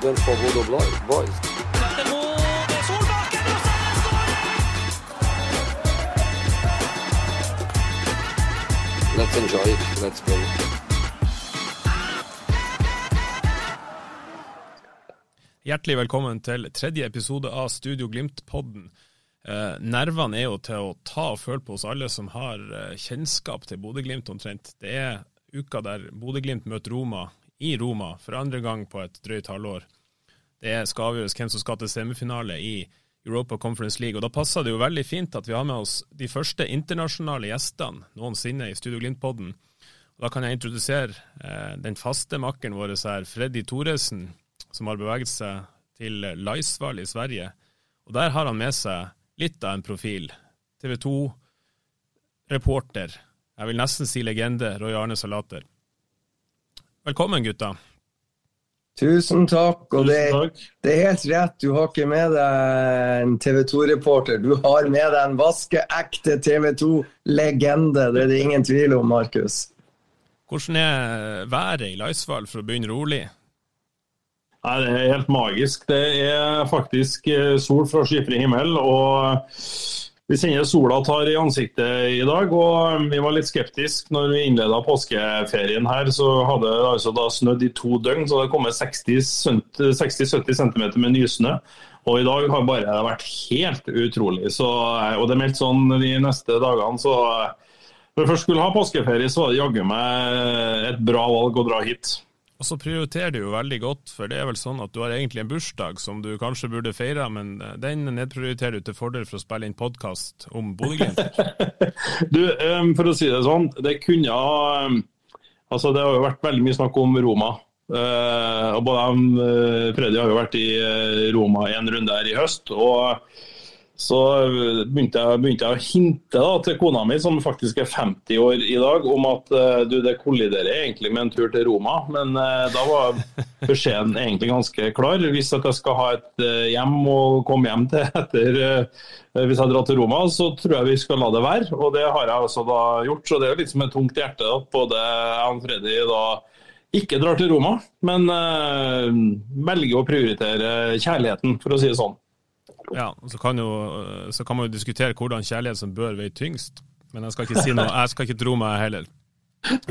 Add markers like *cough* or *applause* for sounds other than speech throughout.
Than for Bodo Blo- boys. Let's enjoy it. Let's play. Hjertelig velkommen til tredje episode av Studio Glimt-podden. Eh, nervene er jo til å ta og føle på oss alle som har eh, kjennskap til Bodø-Glimt omtrent. Det er uka der Bodø-Glimt møter Roma i Roma for andre gang på et drøyt halvår. Det skal avgjøres hvem som skal til semifinale i Europa Conference League. og Da passer det jo veldig fint at vi har med oss de første internasjonale gjestene noensinne i Studio Glimt-podden. Da kan jeg introdusere eh, den faste makkeren vår her, Freddy Thoresen, som har beveget seg til Laisvall i Sverige. Og Der har han med seg litt av en profil. TV 2-reporter. Jeg vil nesten si legende, Roy Arne Salater. Velkommen, gutta. Tusen takk. Og det, takk. det er helt rett, du har ikke med deg en TV 2-reporter. Du har med deg en vaskeekte TV 2-legende. Det er det ingen tvil om, Markus. Hvordan er været i Laisvall, for å begynne rolig? Nei, Det er helt magisk. Det er faktisk eh, sol fra skyfri himmel. og Vi kjenner sola tar i ansiktet i dag. og Vi var litt skeptiske når vi innleda påskeferien her. Så hadde det altså da snødd i to døgn, så det har kommet 60-70 cm med nysnø. Og i dag har bare vært helt utrolig. Så, og det er meldt sånn de neste dagene. så Når vi først skulle ha påskeferie, så var det jaggu meg et bra valg å dra hit. Og så prioriterer du jo veldig godt, for det er vel sånn at du har egentlig en bursdag som du kanskje burde feire, men den nedprioriterer du til fordel for å spille inn podkast om Bodø-Glimt. *laughs* Du, um, for å si det sånn, det kunne ha um, Altså, det har jo vært veldig mye snakk om Roma. Uh, og både uh, Freddy har jo vært i Roma en runde her i høst. og så begynte jeg, begynte jeg å hinte da, til kona mi, som faktisk er 50 år i dag, om at uh, du, det kolliderer egentlig med en tur til Roma. Men eh, da var beskjeden egentlig ganske klar. Hvis jeg skal ha et uh, hjem å komme hjem til *laughs* etter hvis jeg drar til Roma, så tror jeg vi skal la det være. Og det har jeg også da gjort. Så det er litt som et tungt hjerte at både jeg og Freddy da ikke drar til Roma, men velger å prioritere kjærligheten, for å si det sånn. Ja, så kan, jo, så kan man jo diskutere hvordan kjærlighet som bør veie tyngst, men jeg skal ikke si noe, jeg skal ikke tro meg heller. *laughs*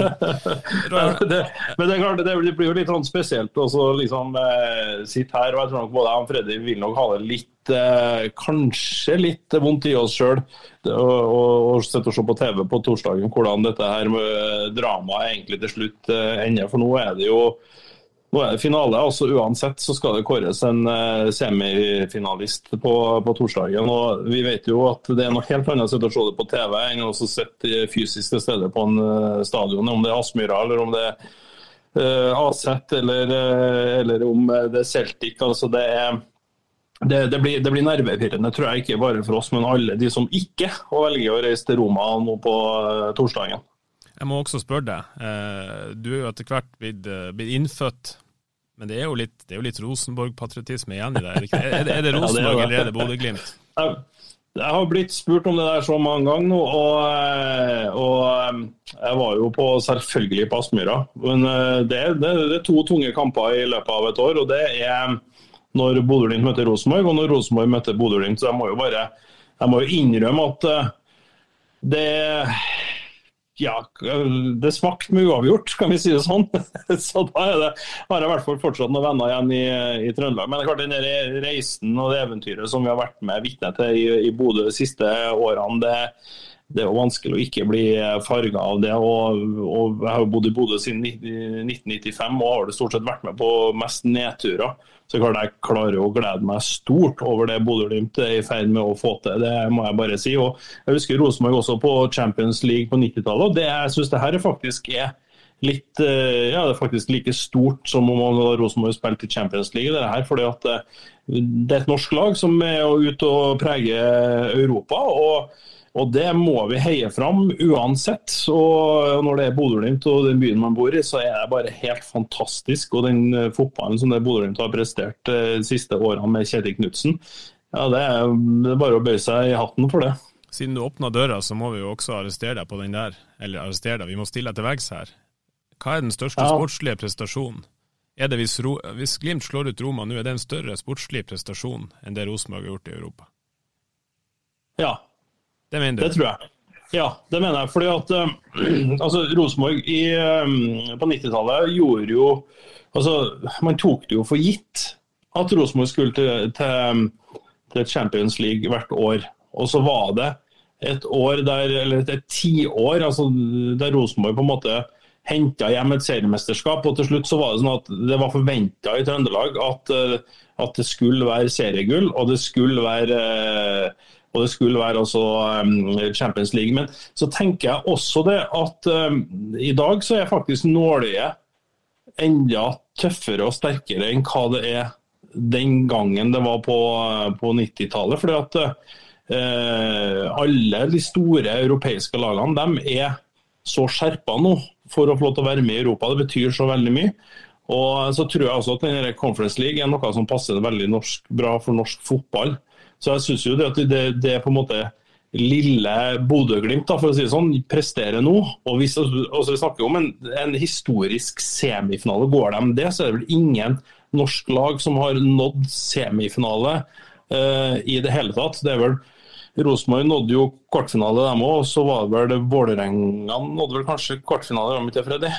det, men det, klart, det, blir jo litt sånn spesielt å liksom, eh, sitte her, og jeg tror nok både jeg og Freddy vil nok ha det litt eh, Kanskje litt vondt i oss sjøl Og sitte og se på TV på torsdagen hvordan dette her med dramaet egentlig til slutt eh, ender. For nå er det jo nå er det finale, altså Uansett så skal det kåres en uh, semifinalist på, på, torsdagen. og Vi vet jo at det er noe helt annet å se det på TV enn å sitte fysisk til stede på en uh, stadion. Om det er Aspmyra eller om det er uh, Aset eller, eller, om det er Celtic. altså det er det, det, blir, det blir nervepirrende, tror jeg, ikke bare for oss, men alle de som ikke velger å reise til Roma nå på torsdagen. Jeg må også spørre deg, du er jo etter hvert blitt, blitt innfødt, men det er jo litt, litt Rosenborg-patriotisme igjen i det? Er det, er det, *laughs* er det Rosenborg ja, eller er det Bodø-Glimt? Jeg, har blitt spurt om det der så mange ganger nå, og, og jeg var jo på selvfølgelig på Aspmyra. Men det, det, er to tunge kamper i løpet av et år, og det er når Bodø-Glimt møter Rosenborg, og når Rosenborg møter Bodø-Glimt. Så jeg må jo bare jeg må jo innrømme at det ja, det smakte med uavgjort, kan vi si det sånn. *laughs* Så da det, har jeg i hvert fall fortsatt noen venner igjen i, i, Trøndelag. Men det er klart den reisen og det eventyret som vi har vært med vitne til i, i Bodø de siste årene, det, det er jo vanskelig å ikke bli farga av det. Og, og Jeg har jo bodd i Bodø siden 1995 og har det stort sett vært med på mest nedturer. Så klart jeg klarer å glede meg stort over det Bodø-Glimt er i ferd med å få til. Det må jeg bare si. Og Jeg husker Rosenborg også på Champions League på 90-tallet. og det, Jeg syns det her er faktisk er litt eh, ja, det er faktisk like stort som om Rosenborg spilte i Champions League. Det, her, fordi at eh, det er et norsk lag som er ute og preger Europa. og og Det må vi heie fram uansett. og Når det er Bodø-Glimt og den byen man bor i, så er det bare helt fantastisk. Og den eh, fotballen som det Bodø-Glimt har prestert de siste årene med Kjetil Knutsen, ja, det er, det er bare å bøye seg i hatten for det. Siden du åpna døra, så må vi jo også arrestere deg på den der. Eller arrestere deg, vi må stille deg til veggs her. Hva er den største ja. sportslige prestasjonen? Er det hvis, hvis, Glimt slår ut Roma nå, er det en større sportslig prestasjon enn det Rosenborg har gjort i Europa? Ja, det, mener du? det tror jeg. Ja, det mener jeg. Fordi at uh, *clears throat* altså, Rosenborg uh, på 90-tallet gjorde jo altså, Man tok det jo for gitt at Rosenborg skulle til, til, til, Champions League hvert år. Og så var det et år der, eller et tiår altså, der Rosenborg på en måte henta hjem et seriemesterskap. og Til slutt så var det sånn at det var forventa i Trøndelag at, eh, at, det skulle være seriegull, og det skulle være eh, og det skulle være altså eh, Champions League. Men så tenker jeg også det at um, i dag så er faktisk nåløyet enda tøffere og sterkere enn hva det er den gangen det var på, på 90-tallet. fordi at uh, alle de store europeiske lagene de er så skjerpa nå for å få lov til å være med i Europa. Det betyr så veldig mye. Og så tror jeg også at denne Conference League er noe som passer veldig norsk, bra for norsk fotball. Så jeg syns jo det at det, det, er på en måte lille Bodø-Glimt for å si det sånn, presterer nå. Og hvis vi snakker om en, en, historisk semifinale, går de det, så er det vel ingen norsk lag som har nådd semifinale uh, i det hele tatt. Det er vel Rosenborg nådde jo kvartfinale, dem òg. Så var det vel Vålerenga nådde vel kanskje kvartfinale, om ikke Freddy?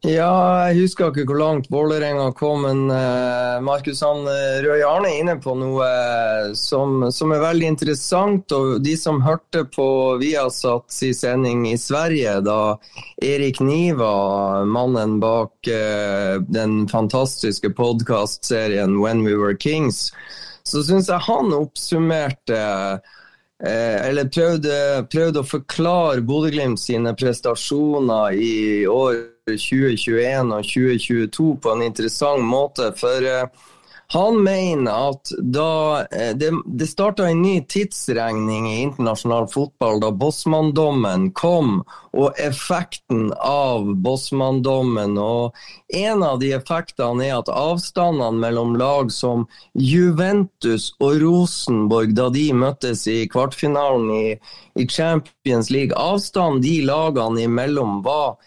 Ja, jeg husker ikke hvor langt Vålerenga kom, men uh, Markus han uh, Røe Arne er inne på noe uh, som, som, er veldig interessant. Og de som hørte på Viasats sending i Sverige da Erik Niva, mannen bak uh, den fantastiske podkastserien When We Were Kings, så syns jeg han oppsummerte Eh, eller prøvde, prøvde, å forklare Bodø-Glimt sine prestasjoner i år 2021 og 2022 på en interessant måte. For eh, han mener at da eh, Det, det starta en ny tidsregning i internasjonal fotball da Bosman-dommen kom, og effekten av Bosman-dommen. Og en av de effektene er at avstandene mellom lag som Juventus og Rosenborg, da de møttes i kvartfinalen i, i Champions League, avstanden de lagene imellom var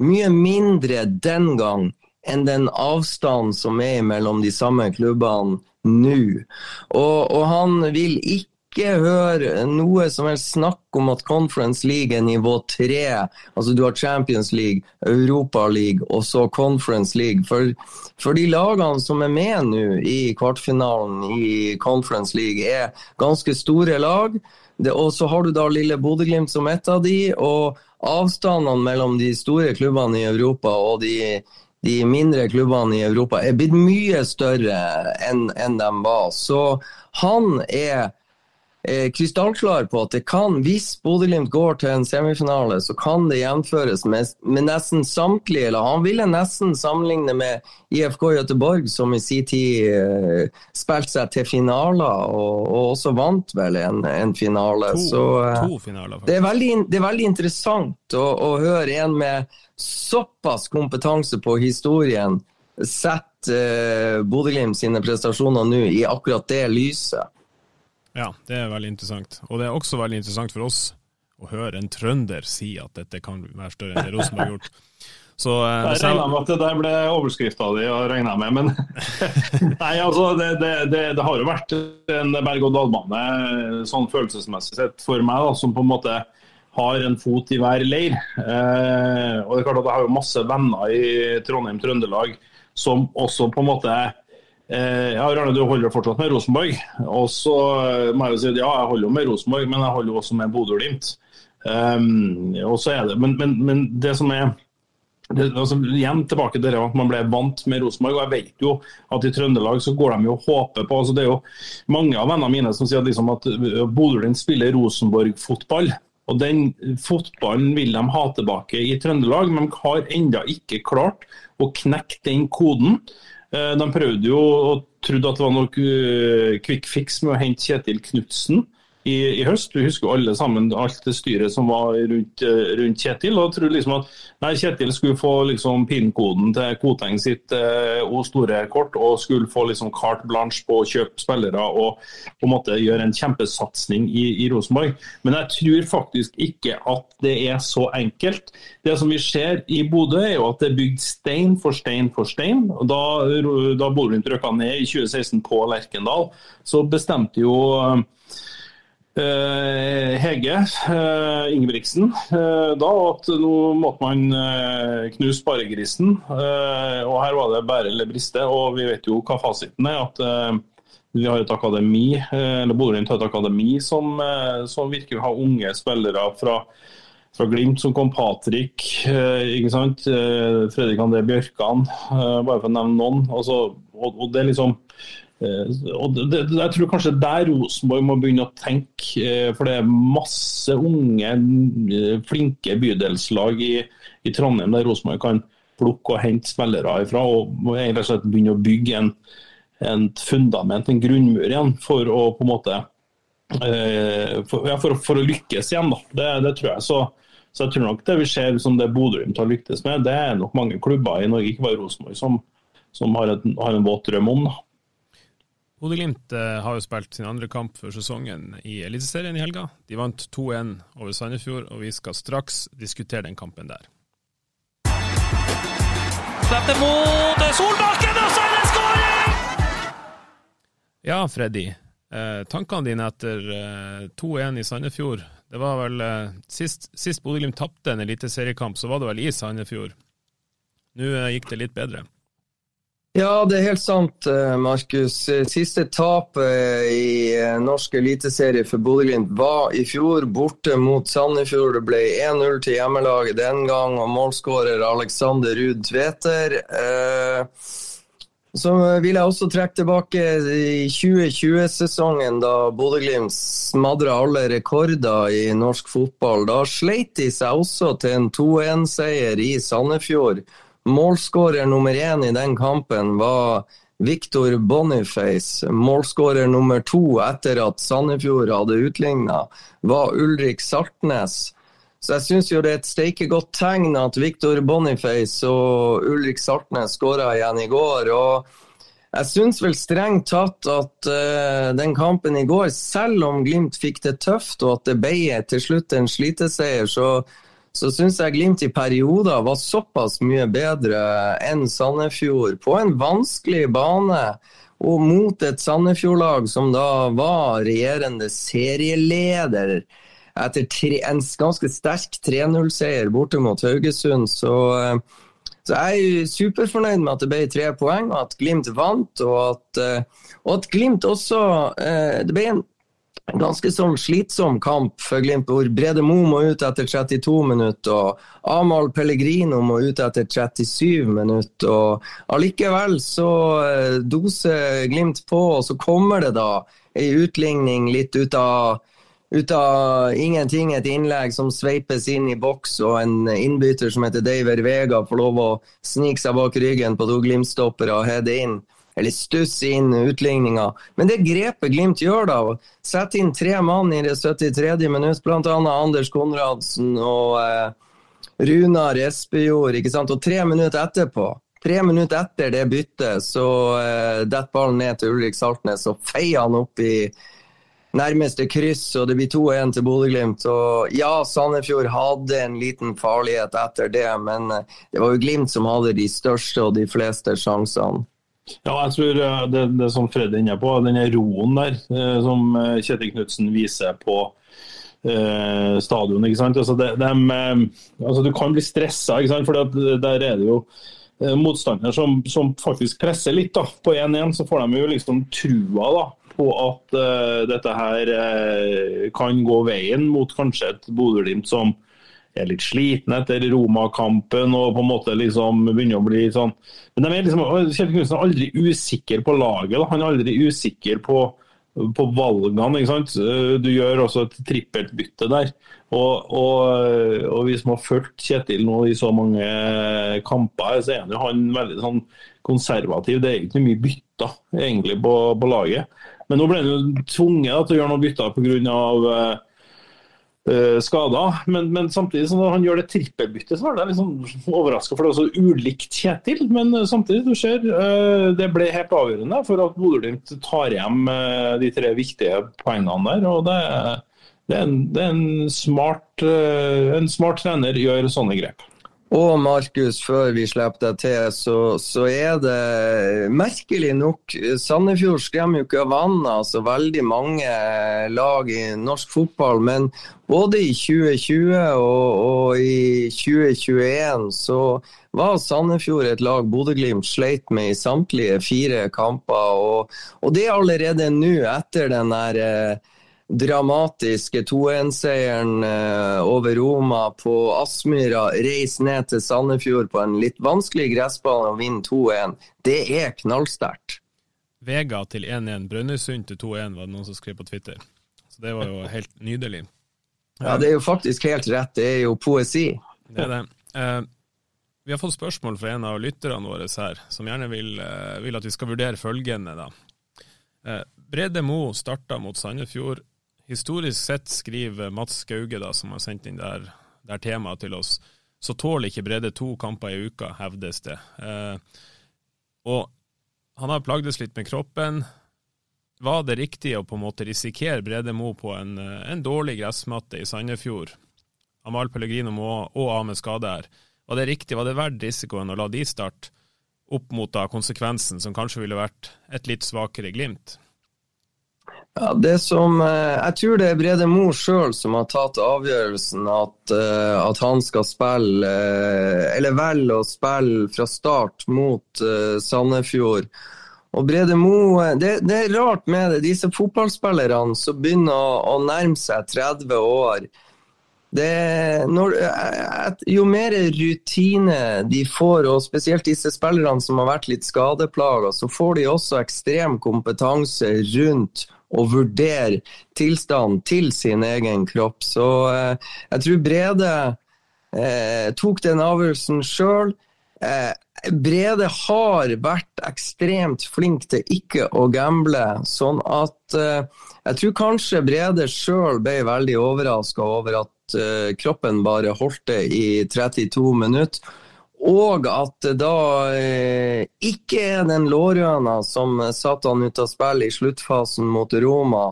mye mindre den gang enn den avstanden som er mellom de samme klubbene nå. Og, og, han vil ikke høre noe som helst snakk om at Conference League er nivå tre. Altså du har Champions League, Europa League og så Conference League. For, for de lagene som er med nå i kvartfinalen i Conference League, er ganske store lag. Og så har du da lille Bodø-Glimt som et av de, og avstandene mellom de store klubbene i Europa og de de mindre klubbene i Europa er blitt mye større enn en de var. Så han er eh, krystallklar på at det kan, hvis Bodø-Glimt går til en semifinale, så kan det gjenføres med, med, nesten samtlige. eller Han ville nesten sammenligne med IFK Göteborg, som i sin tid eh, spilte seg til finaler, og, og, også vant vel en, en finale. To, så eh, to finaler, det, er veldig, det, er veldig, interessant å, å høre en med såpass kompetanse på historien sette eh, Bodø-Glimt sine prestasjoner nå i akkurat det lyset. Ja, det er veldig interessant. Og det er også veldig interessant for oss å høre en trønder si at dette kan være større enn det Rosenborg har gjort. Så, eh, jeg regna med at det der ble overskrifta di, regna med, men *laughs* Nei, altså, det, det, det, det, har jo vært en berg-og-dal-bane sånn følelsesmessig sett for meg, da, som på en måte har en fot i hver leir. Eh, og det er klart at Jeg har jo masse venner i Trondheim-Trøndelag som også på en måte ja, Arne, du holder fortsatt med Rosenborg. Og så eh, må jeg jo si at ja, jeg holder jo med Rosenborg, men jeg holder jo også med Bodø-Glimt. Um, men, men, men det som er det, altså, igjen tilbake til at man ble vant med Rosenborg. og Jeg vet jo at i Trøndelag så går de jo og håper på altså Det er jo mange av vennene mine som sier at, liksom at Bodø-Glimt spiller Rosenborg-fotball. Og Den fotballen vil de ha tilbake i Trøndelag, men har ennå ikke klart å knekke den koden. Eh, de prøvde jo og trodde at det var noe eh, quick fix med å hente Kjetil Knutsen i, i, høst. Vi husker alle sammen alt det styret som var rundt, eh, rundt Kjetil. og trodde liksom at nei, Kjetil skulle få liksom PIN-koden til Koteng sitt eh, O store kort, og skulle få liksom carte blanche på å kjøpe spillere og på en måte gjøre en kjempesatsing i, i Rosenborg. Men jeg tror faktisk ikke at det er så enkelt. Det som vi ser i Bodø, er jo at det er bygd stein for stein for stein. og Da, da Bodø rykka ned i 2016 på Lerkendal, så bestemte jo Uh, Hege uh, Ingebrigtsen uh, da at nå måtte man knuse sparegrisen. og her var det bære eller briste. Og vi vet jo hva fasiten er. at vi har et akademi eller Bodø har et akademi som, som å ha unge spillere fra, fra Glimt, som kom Patrick, ikke sant? Fredrik André Bjørkan, bare for å nevne noen. Altså, og, og det er liksom Eh, og det, jeg tror kanskje der Rosenborg må begynne å tenke, eh, for det er masse unge, eh, flinke bydelslag i, i Trondheim der Rosenborg kan plukke og hente spillere ifra, og må egentlig slett begynne å bygge en, en fundament, en grunnmur igjen, for å på en måte for, ja, for, for, å lykkes igjen. da, Det, det tror jeg. Så, så, jeg tror nok det vi ser som det Bodø-Glimt har lyktes med, det er nok mange klubber i Norge, ikke bare Rosenborg, som, som har, et, har, en våt drøm om. da. Bodø-Glimt eh, har jo spilt sin andre kamp for sesongen i Eliteserien i helga. De vant 2-1 over Sandefjord, og vi skal straks diskutere den kampen der. Slipper mot Solbakken, og så er det skåring! Ja, Freddy. Eh, tankene dine etter eh, 2-1 i Sandefjord. Det var vel eh, Sist, sist Bodø-Glimt tapte en eliteseriekamp, så var det vel i Sandefjord. Nå eh, gikk det litt bedre. Ja, det er helt sant, eh, Markus. Siste tapet i eh, norsk eliteserie for Bodø-Glimt var i fjor, borte mot Sandefjord. Det ble 1-0 til hjemmelaget den gang, og målskårer Alexander Ruud Tveter. Eh, så vil jeg også trekke tilbake i 2020-sesongen, da Bodø-Glimt smadra alle rekorder i norsk fotball. Da sleit de seg også til en 2-1-seier i Sandefjord. Målskårer nummer én i den kampen var Victor Boniface. Målskårer nummer to etter at Sandefjord hadde utligna, var Ulrik Saltnes. Så jeg syns jo det er et steike godt tegn at Victor Boniface og Ulrik Saltnes skåra igjen i går. og jeg syns vel strengt tatt at uh, den kampen i går, selv om Glimt fikk det tøft og at det ble til slutt en sliteseier, så så syns jeg Glimt i perioder var såpass mye bedre enn Sandefjord på en vanskelig bane. Og mot et Sandefjord-lag som da var regjerende serieleder etter tre, en ganske sterk 3-0-seier borte mot Haugesund. Så, så, jeg er superfornøyd med at det ble tre poeng, og at Glimt vant. Og at, og at Glimt også eh, Det ble en en ganske sånn slitsom kamp for Glimt, hvor Brede Mo må ut etter 32 minutter, og Amahl Pellegrino må ut etter 37 minutter. og Allikevel så eh, doser Glimt på, og så kommer det da ei utligning litt ut av ut av ingenting et innlegg som sveipes inn i boks, og en innbytter som heter Daver Vega får lov å snike seg bak ryggen på to Glimt-stoppere og heade inn eller stusse inn utligninga. Men det grepet Glimt gjør, da, sette inn tre mann i det 73. minutt, bl.a. Anders Konradsen og eh, Runar Espejord, ikke sant? og tre minutter etterpå Tre minutter etter det byttet så eh, detter ballen ned til Ulrik Saltnes og feier han opp i nærmeste kryss, og det blir 2-1 til Bodø-Glimt. Og ja, Sandefjord hadde en liten farlighet etter det, men eh, det var jo Glimt som hadde de største og de fleste sjansene. Ja, jeg tror eh, det, det som Fred er inne på, den roen der eh, som eh, Kjetil Knutsen viser på stadion. ikke sant? Altså, det, de, altså, du kan bli stressa, for der er det jo motstander som, som, faktisk presser litt. da. På 1-1 så får de jo liksom trua da, på at uh, dette her uh, kan gå veien mot kanskje et Bodø-Glimt som er litt slitne etter Roma-kampen og på en måte liksom begynner å bli sånn Men de er liksom, Kjell Knutsen er aldri usikker på laget. Han er aldri usikker på, på valgene. ikke sant? Du gjør også et trippelt bytte der. Og, og, og vi som har fulgt Kjetil nå i så mange kamper, så er han veldig sånn konservativ. Det er ikke mye bytter egentlig på, på laget. Men nå ble han jo tvunget da, til å gjøre noen bytter pga skader. Men, men, samtidig, når han gjør det trippelbyttet, så er det liksom overraska. For det er så ulikt Kjetil. Men uh, samtidig, du ser, uh, det ble helt avgjørende for at Bodø-Glimt tar hjem de tre viktige poengene der. og det, det er en, det er en, smart, en smart trener gjør sånne grep. Og Markus, før vi slipper deg til, så, så, er det merkelig nok Sandefjord skremmer jo ikke av vannet, altså veldig mange lag i norsk fotball. Men både i 2020 og, og i 2021 så var Sandefjord et lag Bodø-Glimt sleit med i samtlige fire kamper. Og, og det allerede nå, etter den der eh, dramatiske 2-1-seieren eh, over Roma på Aspmyra, reise ned til Sandefjord på en litt vanskelig gressbane og vinne 2-1, det er knallsterkt. Vega til 1-1, Brønnøysund til 2-1 var det noen som skrev på Twitter. Så det var jo helt nydelig. Ja, det er jo faktisk helt rett, det er jo poesi. Det er det. Uh, vi har fått spørsmål fra en av lytterne våre her, som gjerne vil, uh, vil at vi skal vurdere følgende. da. Uh, Brede Mo starta mot Sandefjord Historisk sett, skriver Mats Skauge, da, som har sendt inn der, der temaet til oss, så tåler ikke Brede to kamper i uka, hevdes det. Eh, og han har plagdes litt med kroppen. Var det riktig å på en måte risikere Brede Mo på en, en dårlig gressmatte i Sandefjord? Amal Pellegrino må òg av med skade her. Var det riktig, var det verdt risikoen å la de starte opp mot da konsekvensen, som kanskje ville vært et litt svakere Glimt? Ja, det som, eh, Jeg tror det er Brede Mo sjøl som har tatt avgjørelsen at, eh, at, han skal spille, eh, eller velge å spille fra start mot Sandefjord. Og Brede Moe det, det, er rart med det. Disse fotballspillerne som begynner å, å nærme seg 30 år. Når, jo mer rutine de får, og spesielt disse spillerne som har vært litt skadeplaga, så får de også ekstrem kompetanse rundt å vurdere tilstanden til sin egen kropp. Så eh, jeg tror Brede eh, tok den avgjørelsen sjøl. Eh, Brede har vært ekstremt flink til ikke å gamble, sånn at eh, jeg tror kanskje Brede sjøl ble veldig overraska over at eh, kroppen bare holdt det i 32 minutter. Og at det da eh, ikke er den lårhøna som satte han ut av spill i sluttfasen mot Roma,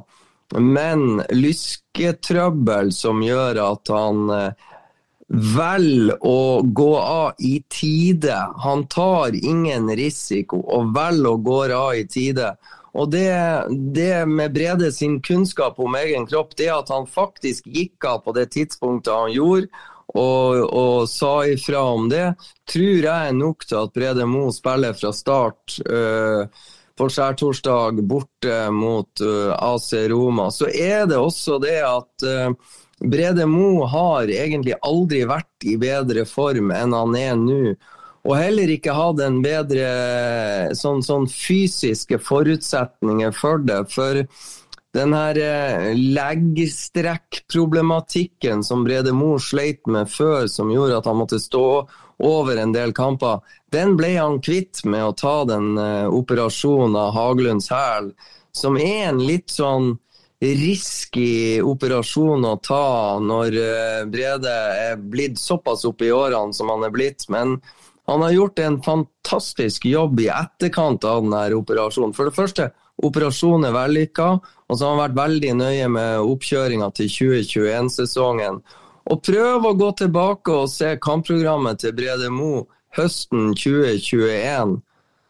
men lysketrøbbel som gjør at han eh, velger å gå av i tide. Han tar ingen risiko og velger å gå av i tide. Og det, det, med Brede sin kunnskap om egen kropp, det at han faktisk gikk av på det tidspunktet han gjorde, og, og, sa ifra om det, tror jeg er nok til at Brede Mo spiller fra start uh, på skjærtorsdag borte mot uh, eh, AC Roma. Så er det også det at uh, Brede Mo har egentlig aldri vært i bedre form enn han er nå. Og heller ikke hatt en bedre sånn, sånn fysiske forutsetninger for det. For den her eh, leggstrekkproblematikken som Brede Moe sleit med før, som gjorde at han måtte stå over en del kamper, den ble han kvitt med å ta den eh, operasjonen av Haglunds hæl, som er en litt sånn risky operasjon å ta når eh, Brede er blitt såpass opp i årene som han er blitt. Men han har gjort en fantastisk jobb i etterkant av denne operasjonen. For det første, operasjonen er vellykka, og så har han vært veldig nøye med oppkjøringa til 2021-sesongen. Og prøv å gå tilbake og se kampprogrammet til Brede Mo høsten 2021.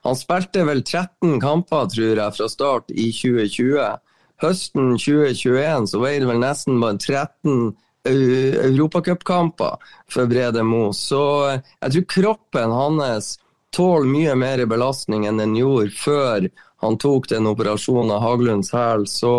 Han spilte vel 13 kamper, tror jeg, fra start i 2020. Høsten 2021 så var det vel nesten bare 13 europacupkamper for Brede Mo. Så jeg tror kroppen hans tåler mye mer belastning enn den gjorde før han tok den operasjonen av Haglunds hæl. Så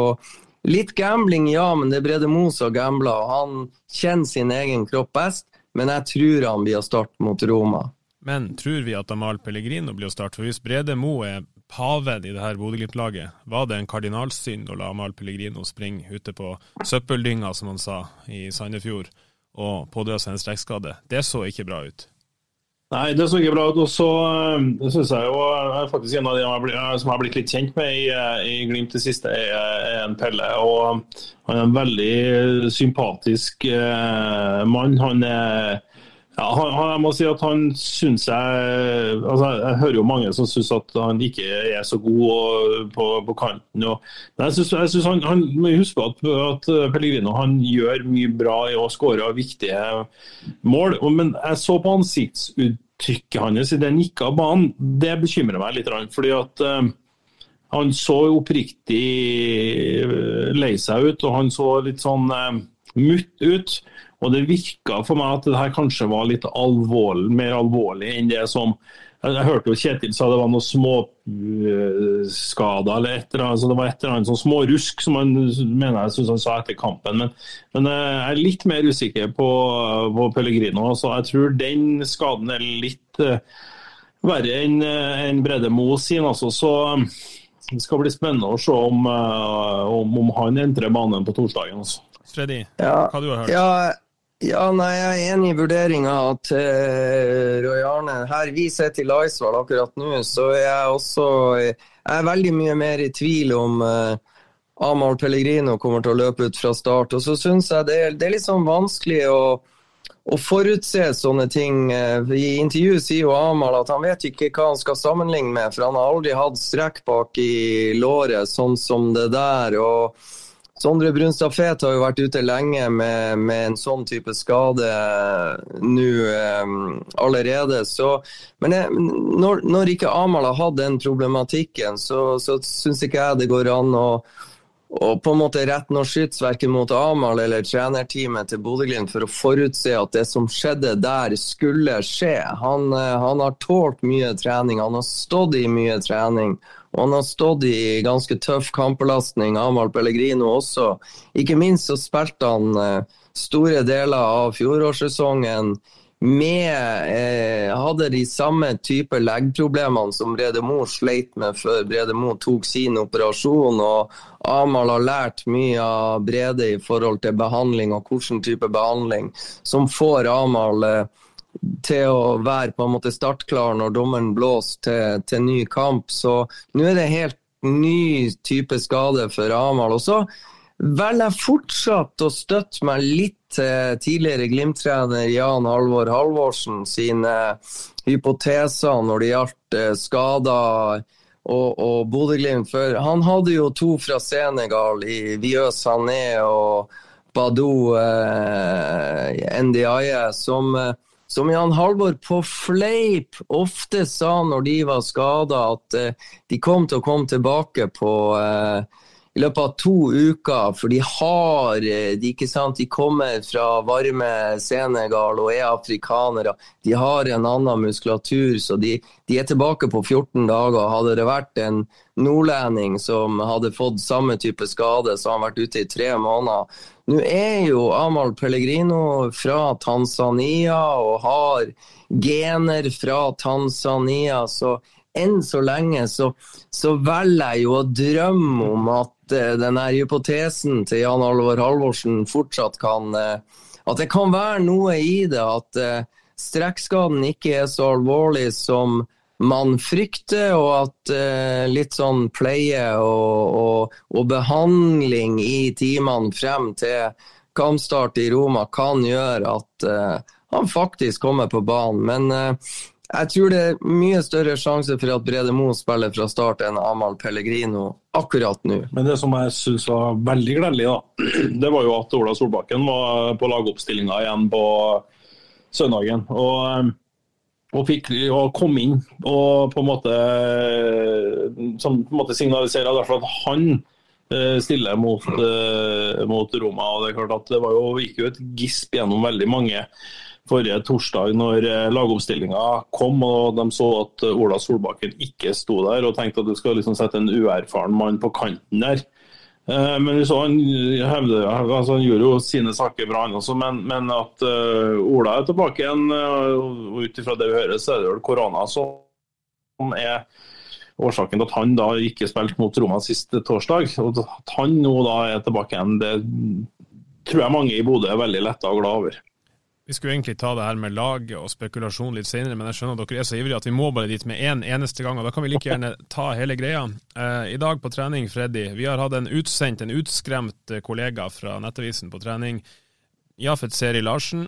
litt gambling, ja, men det er Brede Moe som gambler. Han kjenner sin egen kropp best, men jeg tror han blir å starte mot Roma. Men tror vi at Amal Pellegrino blir å starte? For hvis Brede Moe er paven i det her Bodø-Glimt-laget, var det en kardinalsynd å la Amal Pellegrino springe ute på søppeldynga, som han sa, i Sandefjord, og pådra seg en strekkskade? Det så ikke bra ut. Nei, det snakker bra ut. Og så det synes jeg jo er faktisk en av de som jeg har blitt litt kjent med i, i Glimt det siste, er, en Pelle. Og han er en veldig sympatisk eh, mann. Han er ja, han, jeg må si at han syns jeg altså Jeg hører jo mange som syns at han ikke er så god på, på kanten. Og, men jeg syns han, han må huske at, at Pellegrino han gjør mye bra i å skåre viktige mål. Men jeg så på ansiktsuttrykket hans idet han gikk av banen. Det bekymrer meg litt. fordi at uh, han så oppriktig eh, lei seg ut, og han så litt sånn uh, mutt ut. Og det virka for meg at det her kanskje var litt alvorlig, mer alvorlig enn det som jeg, hørte jo Kjetil sa det var noen småskader eller et eller annet. Så det var et eller annet sånn smårusk som han mener jeg synes han sa etter kampen. Men, men jeg er litt mer usikker på, på Pellegrino. Så jeg tror den skaden er litt uh, verre enn en Brede Moe sin. Altså. Så det skal bli spennende å se om, om, om han entrer banen på torsdagen. Altså. Freddy, ja, hva du har hørt? Ja, ja, nei, Jeg er enig i vurderinga til uh, Roy Arne. Her vi sitter i Laisvall akkurat nå, så er jeg også jeg er veldig mye mer i tvil om uh, Amahl Pellegrino kommer til å løpe ut fra start. Og så syns jeg det er, det er litt sånn vanskelig å, å forutse sånne ting. Uh, I intervjuet sier jo Amahl at han vet ikke hva han skal sammenligne med, for han har aldri hatt strekk bak i låret sånn som det der. og Sondre Brunstad Fet har jo vært ute lenge med, med en sånn type skade nå um, allerede. Så, men jeg, når, når, ikke Amahl har hatt den problematikken, så, så syns ikke jeg det går an å, å på en måte rette noe skyts verken mot Amahl eller trenerteamet til Bodø-Glimt for å forutse at det som skjedde der, skulle skje. Han, eh, han har tålt mye trening, han har stått i mye trening. Og han har stått i ganske tøff kampbelastning, Amahl Pellegrino også. Ikke minst så spilte han eh, store deler av fjorårssesongen med eh, Hadde de samme type leggproblemene som Brede Mo sleit med før Brede Mo tok sin operasjon. Og Amahl har lært mye av Brede i forhold til behandling og hvilken type behandling som får Amahl eh, til å være på en måte startklar når dommeren blåser til, til ny kamp. Så nå er det helt ny type skade for Amahl. Og så velger jeg fortsatt å støtte meg litt til tidligere Glimt-trener Jan Halvor Halvorsen sine hypoteser når det gjaldt eh, skader og, og Bodø-Glimt. For han hadde jo to fra Senegal i Vieux Sané og Badou eh, NDIE som eh, som Jan Halvor på fleip ofte sa når de var skada, at uh, de kom til å komme tilbake på uh, i løpet av to uker, for de har eh, de, ikke sant, de kommer fra varme Senegal og er afrikanere. De har en annen muskulatur, så de, de er tilbake på 14 dager. Hadde det vært en nordlending som hadde fått samme type skade, så hadde han vært ute i tre måneder, nå er jo Amahl Pellegrino fra Tanzania og har gener fra Tanzania, så enn så lenge så, så velger jeg jo å drømme om at uh, denne hypotesen til Jan Alvor Halvorsen fortsatt kan uh, At det kan være noe i det, at uh, strekkskaden ikke er så alvorlig som man frykter, og at eh, litt sånn pleie og, og, og, behandling i timene frem til kampstart i Roma kan gjøre at eh, han faktisk kommer på banen. Men eh, jeg tror det er mye større sjanse for at Brede Moe spiller fra start enn Amahl Pellegrino akkurat nå. Men det som jeg syns var veldig gledelig, da, *clears throat* det var jo at Ola Solbakken var på lagoppstillinga igjen på søndagen. og eh, og, fikk, og kom inn og på en måte, som på en måte signaliserer at han eh, stiller mot, eh, mot, Roma. og Det er klart at det var jo, gikk jo et gisp gjennom veldig mange forrige torsdag når lagoppstillinga kom og de så at Ola Solbakken ikke sto der, og tenkte at du skal liksom sette en uerfaren mann på kanten der. Men vi så han, hevde, altså han gjorde jo sine saker bra, han også, men, men at uh, Ola er tilbake igjen. og Ut ifra det vi hører, så er det vel korona som er årsaken til at han da ikke spilte mot Roma sist torsdag. Og at han nå da er tilbake igjen, det tror jeg mange i Bodø er veldig letta og glad over. Vi skulle egentlig ta det her med lag og spekulasjon litt senere, men jeg skjønner at dere er så ivrige at vi må bare dit med én en eneste gang. og Da kan vi like gjerne ta hele greia. Eh, I dag på trening, Freddy, vi har hatt en utsendt, en utskremt kollega fra Nettavisen på trening. Jafet Seri Larsen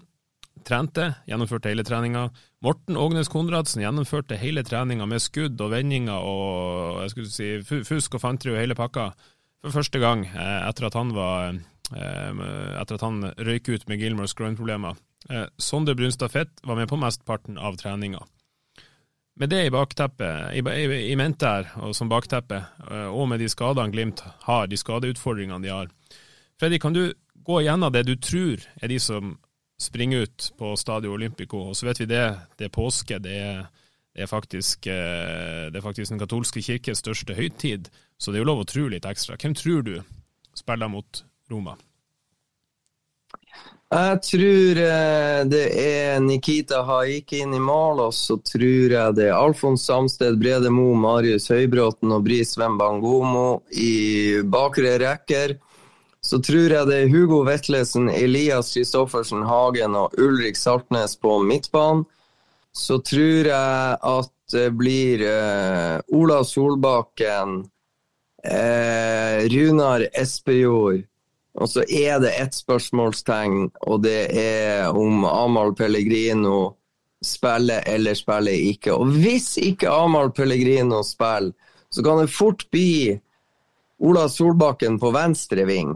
trente, gjennomførte hele treninga. Morten Ågnes Konradsen gjennomførte hele treninga med skudd og vendinger og jeg skulle si, fusk og fanteri og hele pakka for første gang eh, etter at han var eh, etter at han røyk ut med Gilmores groin-problemer. Eh, Sondre Brunstad Fett var med på mesteparten av treninga. Med det i bakteppet, i, i, i mente her, og som bakteppe, og med de skadene Glimt har, de skadeutfordringene de har. Freddy, kan du gå igjennom det du tror er de som springer ut på Stadio Olympico. Og så vet vi det, det er påske. Det er, det er, faktisk, eh, det er faktisk den katolske kirkes største høytid, så det er jo lov å tro litt ekstra. Hvem tror du spiller mot Roma? Jeg tror eh, det er Nikita Haikin i mål, og så tror jeg det er Alfons Samsted, Brede Mo, Marius Høybråten og Bris Wembangomo i bakre rekker. Så tror jeg det er Hugo Vetlesen, Elias Kristoffersen Hagen og Ulrik Saltnes på midtbanen. Så tror jeg at det blir eh, Ola Solbakken, eh, Runar Espejord. Og så er det ett spørsmålstegn, og det er om Amahl Pellegrino spiller eller spiller ikke. Og hvis ikke Amahl Pellegrino spiller, så kan det fort bli Ola Solbakken på venstre ving.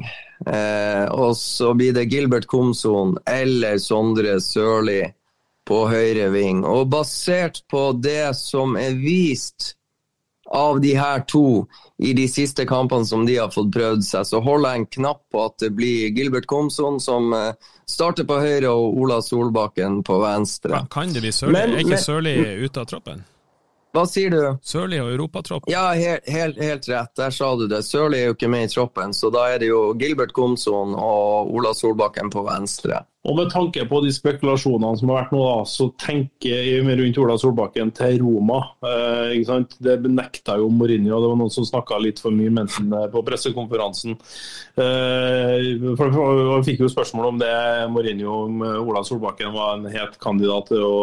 Eh, og så blir det Gilbert Komson eller Sondre Sørli på høyre ving. Og basert på det som er vist av de her to i de siste kampene som de har fått prøvd seg, så holder jeg en knapp på at det blir Gilbert Komson som eh, starter på høyre og Ola Solbakken på venstre. Kan det bli Sørli? Er ikke Sørli ute av troppen? Hva sier du? Sørli og europatroppen? Ja, helt, helt, helt, rett. Der sa du det. Sørli er jo ikke med i troppen, så da er det jo Gilbert Komson og Ola Solbakken på venstre. Og Med tanke på de spekulasjonene som har vært nå, da, så tenker jeg rundt Ola Solbakken til Roma. Eh, ikke sant? Det benekta jo Mourinho, det var noen som snakka litt for mye mens han på pressekonferansen. Eh, for Jeg fikk jo spørsmål om det Mourinho om Ola Solbakken var en het kandidat til å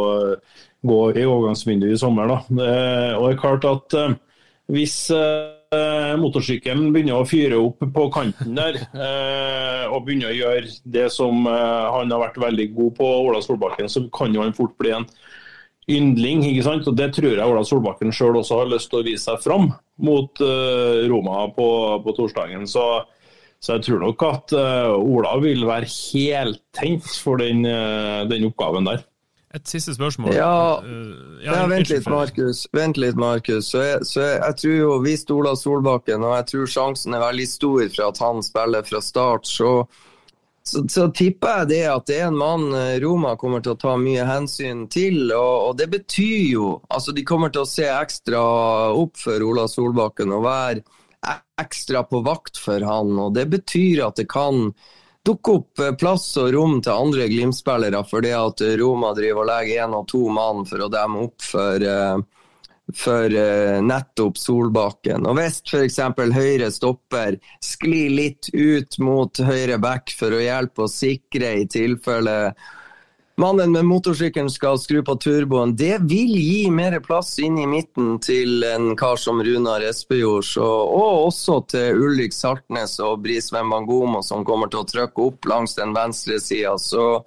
gå i overgangsvinduet i sommer. Da. Eh, og det er klart at eh, hvis eh, motorsykkelen begynner å fyre opp på kanten der, og begynner å gjøre det som han har vært veldig god på, Ola Solbakken, så kan jo han fort bli en yndling. ikke sant? Og Det tror jeg Ola Solbakken sjøl også har lyst til å vise seg fram mot Roma på, på torsdagen. Så, så, jeg tror nok at Ola vil være heltent for den, den oppgaven der. Et siste spørsmål. Ja, ja, ja vent litt, Markus. Vent litt, Markus. Så, jeg, så jeg, jeg, tror jo vi stoler Solbakken, og jeg tror sjansen er veldig stor for at han spiller fra start. Så, så, så, tipper jeg det at det er en mann eh, Roma kommer til å ta mye hensyn til. Og, og det betyr jo Altså, de kommer til å se ekstra opp for Ola Solbakken og være ekstra på vakt for han. Og det betyr at det kan dukke opp eh, plass og rom til andre Glimt-spillere fordi at Roma driver og legger én og to mann for å demme opp for, eh, for eh, nettopp Solbakken. Og hvis f.eks. høyre stopper sklir litt ut mot høyre back for å hjelpe og sikre i tilfelle mannen med motorsykkelen skal skru på turboen. Det vil gi mer plass inn i midten til en kar som Runar Espejord, og også til Ulrik Saltnes og Brisveen Bangomo, som kommer til å trykke opp langs den venstre sida. Så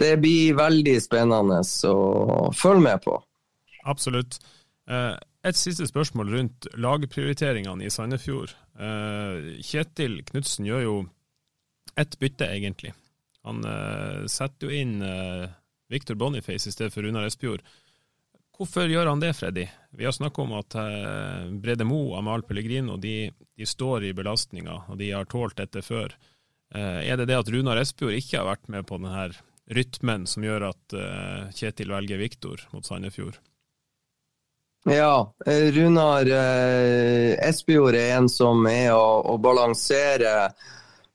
det blir veldig spennende å følge med på. Absolutt. Eh, et siste spørsmål rundt lagprioriteringene i Sandefjord. Eh, Kjetil Knutsen gjør jo ett bytte, egentlig. Han uh, setter jo inn uh, Victor Boniface i stedet for Runar Espejord. Hvorfor gjør han det, Freddy? Vi har snakket om at uh, Brede Mo og Amahl Pellegrino de, de, står i belastninga, og de har tålt dette før. Uh, er det det at Runar Espejord ikke har vært med på denne rytmen som gjør at uh, Kjetil velger Viktor mot Sandefjord? Ja, Runar eh, Espejord er en som er å, å balansere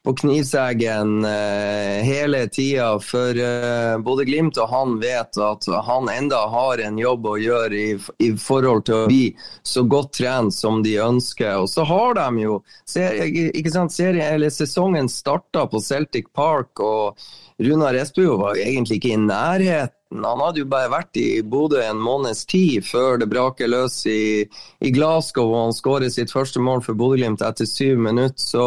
på knivseggen eh, hele tida. For eh, både Glimt og han vet at han enda har en jobb å gjøre i, i forhold til å bli så godt trent som de ønsker. Og så har de jo ikke sant, serien, Sesongen starta på Celtic Park, og Runar Espejord var egentlig ikke i nærheten. Han hadde jo bare vært i Bodø en måneds tid før det braker løs i, i Glasgow og han skårer sitt første mål for Bodø-Glimt etter syv minutter. Så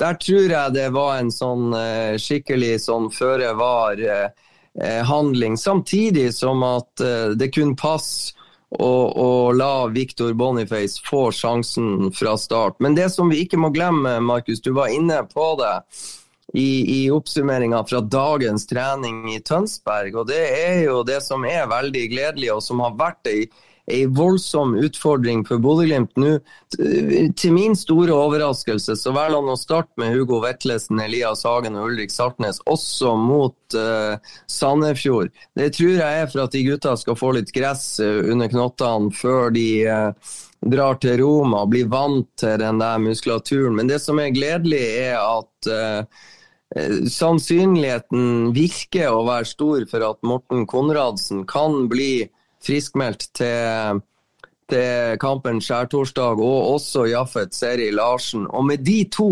der tror jeg det var en sånn uh, skikkelig sånn føre var-handling. Uh, samtidig som at det kunne passe å la Victor Boniface få sjansen fra start. Men det som vi ikke må glemme, Markus, du var inne på det i, i oppsummeringa fra dagens trening i Tønsberg. Og det er jo det som er veldig gledelig, og som har vært ei en voldsom utfordring for Bodø-Glimt nå. Til min store overraskelse så velger han å starte med Hugo Vetlesen, Elias Hagen og Ulrik Saltnes, også mot uh, Sandefjord. Det tror jeg er for at de gutta skal få litt gress eh, under knottene før de uh, drar til Roma og blir vant til den der muskulaturen. Men det som er gledelig, er at uh, sannsynligheten virker å være stor for at Morten Konradsen kan bli friskmeldt til, til kampen skjærtorsdag, og også Jaffet Seri Larsen. Og med de to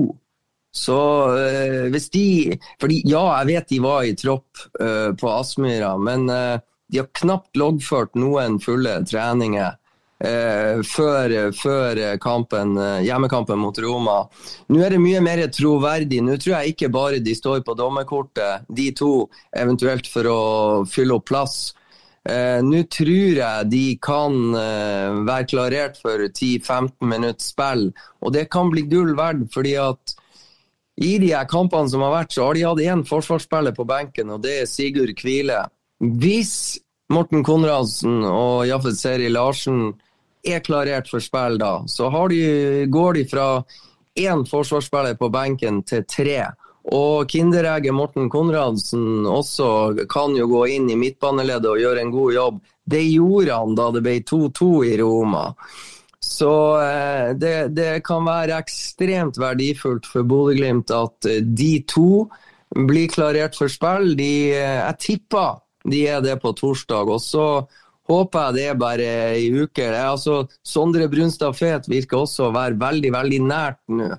så øh, hvis de fordi Ja, jeg vet de var i tropp øh, på Aspmyra, men øh, de har knapt loggført noen fulle treninger. Før, før kampen, hjemmekampen mot Roma. Nå er det mye mer troverdig. Nå tror jeg ikke bare de står på dommerkortet, de to, eventuelt for å fylle opp plass. Eh, Nå tror jeg de kan eh, være klarert for 10-15 minutts spill, og det kan bli gull verdt. fordi at i de her kampene som har vært, så har de hatt én forsvarsspiller på benken, og det er Sigurd Kvile. Hvis Morten Konradsen og Jaffet Seri Larsen er klarert for spill da, så de, går de fra én forsvarsspiller på benken til tre. Og kinderegget Morten Konradsen også kan jo gå inn i midtbaneleddet og gjøre en god jobb. Det gjorde han da det ble 2-2 i Roma. Så eh, det, det, kan være ekstremt verdifullt for Bodø-Glimt at eh, de to blir klarert for spill. De, eh, jeg tipper de er det på torsdag. Og så håper jeg det er bare ei uke. Altså, Sondre Brunstad Fet virker også å være veldig, veldig nært nå.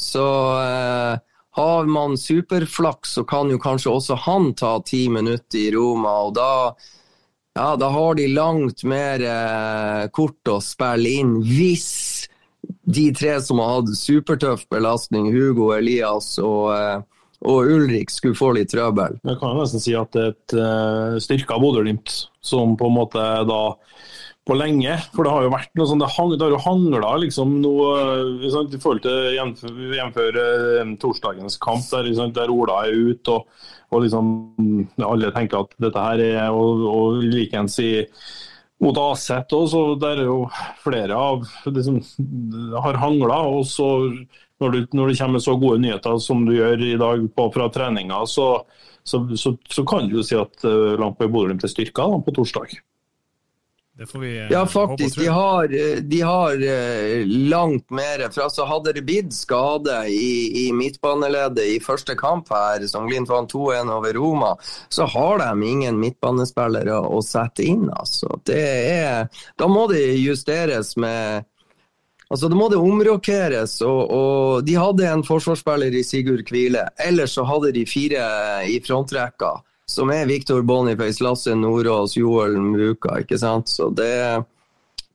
Så eh, har man superflaks, så kan jo kanskje også han ta ti minutter i Roma. og da, ja, da har de langt mer eh, kort å spille inn hvis de tre som har hatt supertøff belastning, Hugo, Elias og, eh, og Ulrik, skulle få litt trøbbel. Jeg kan nesten si at det er et uh, styrka Bodø-Glimt som på en måte da på lenge. For det har jo vært noe sånn, det, hang, det har jo hangla liksom noe sant, i forhold til jevnføre torsdagens kamp, der, sant, der Ola er ute og, og liksom alle tenker at dette her er Og, og likeens i mot Aset også, der er jo flere av liksom, har hangla. Og så når når det kommer så gode nyheter som du gjør i dag på, fra treninga, så, så, så, så, kan du jo si at uh, langt på Bodø-Glimt er styrka da, på torsdag. Det får vi eh, Ja, faktisk. De har, eh, de har eh, langt mer. For altså, hadde det blitt skade i, i midtbaneleddet i første kamp her, som Glimt vant 2-1 over Roma, så har de ingen midtbanespillere å sette inn. Altså. Det er, da må det justeres med Altså, Da må det omrokeres. Og, og de hadde en forsvarsspiller i Sigurd Kvile. Ellers så hadde de fire i frontrekka som er Viktor Boniface, Lasse Nordås, Joel Muka. ikke sant? Så det,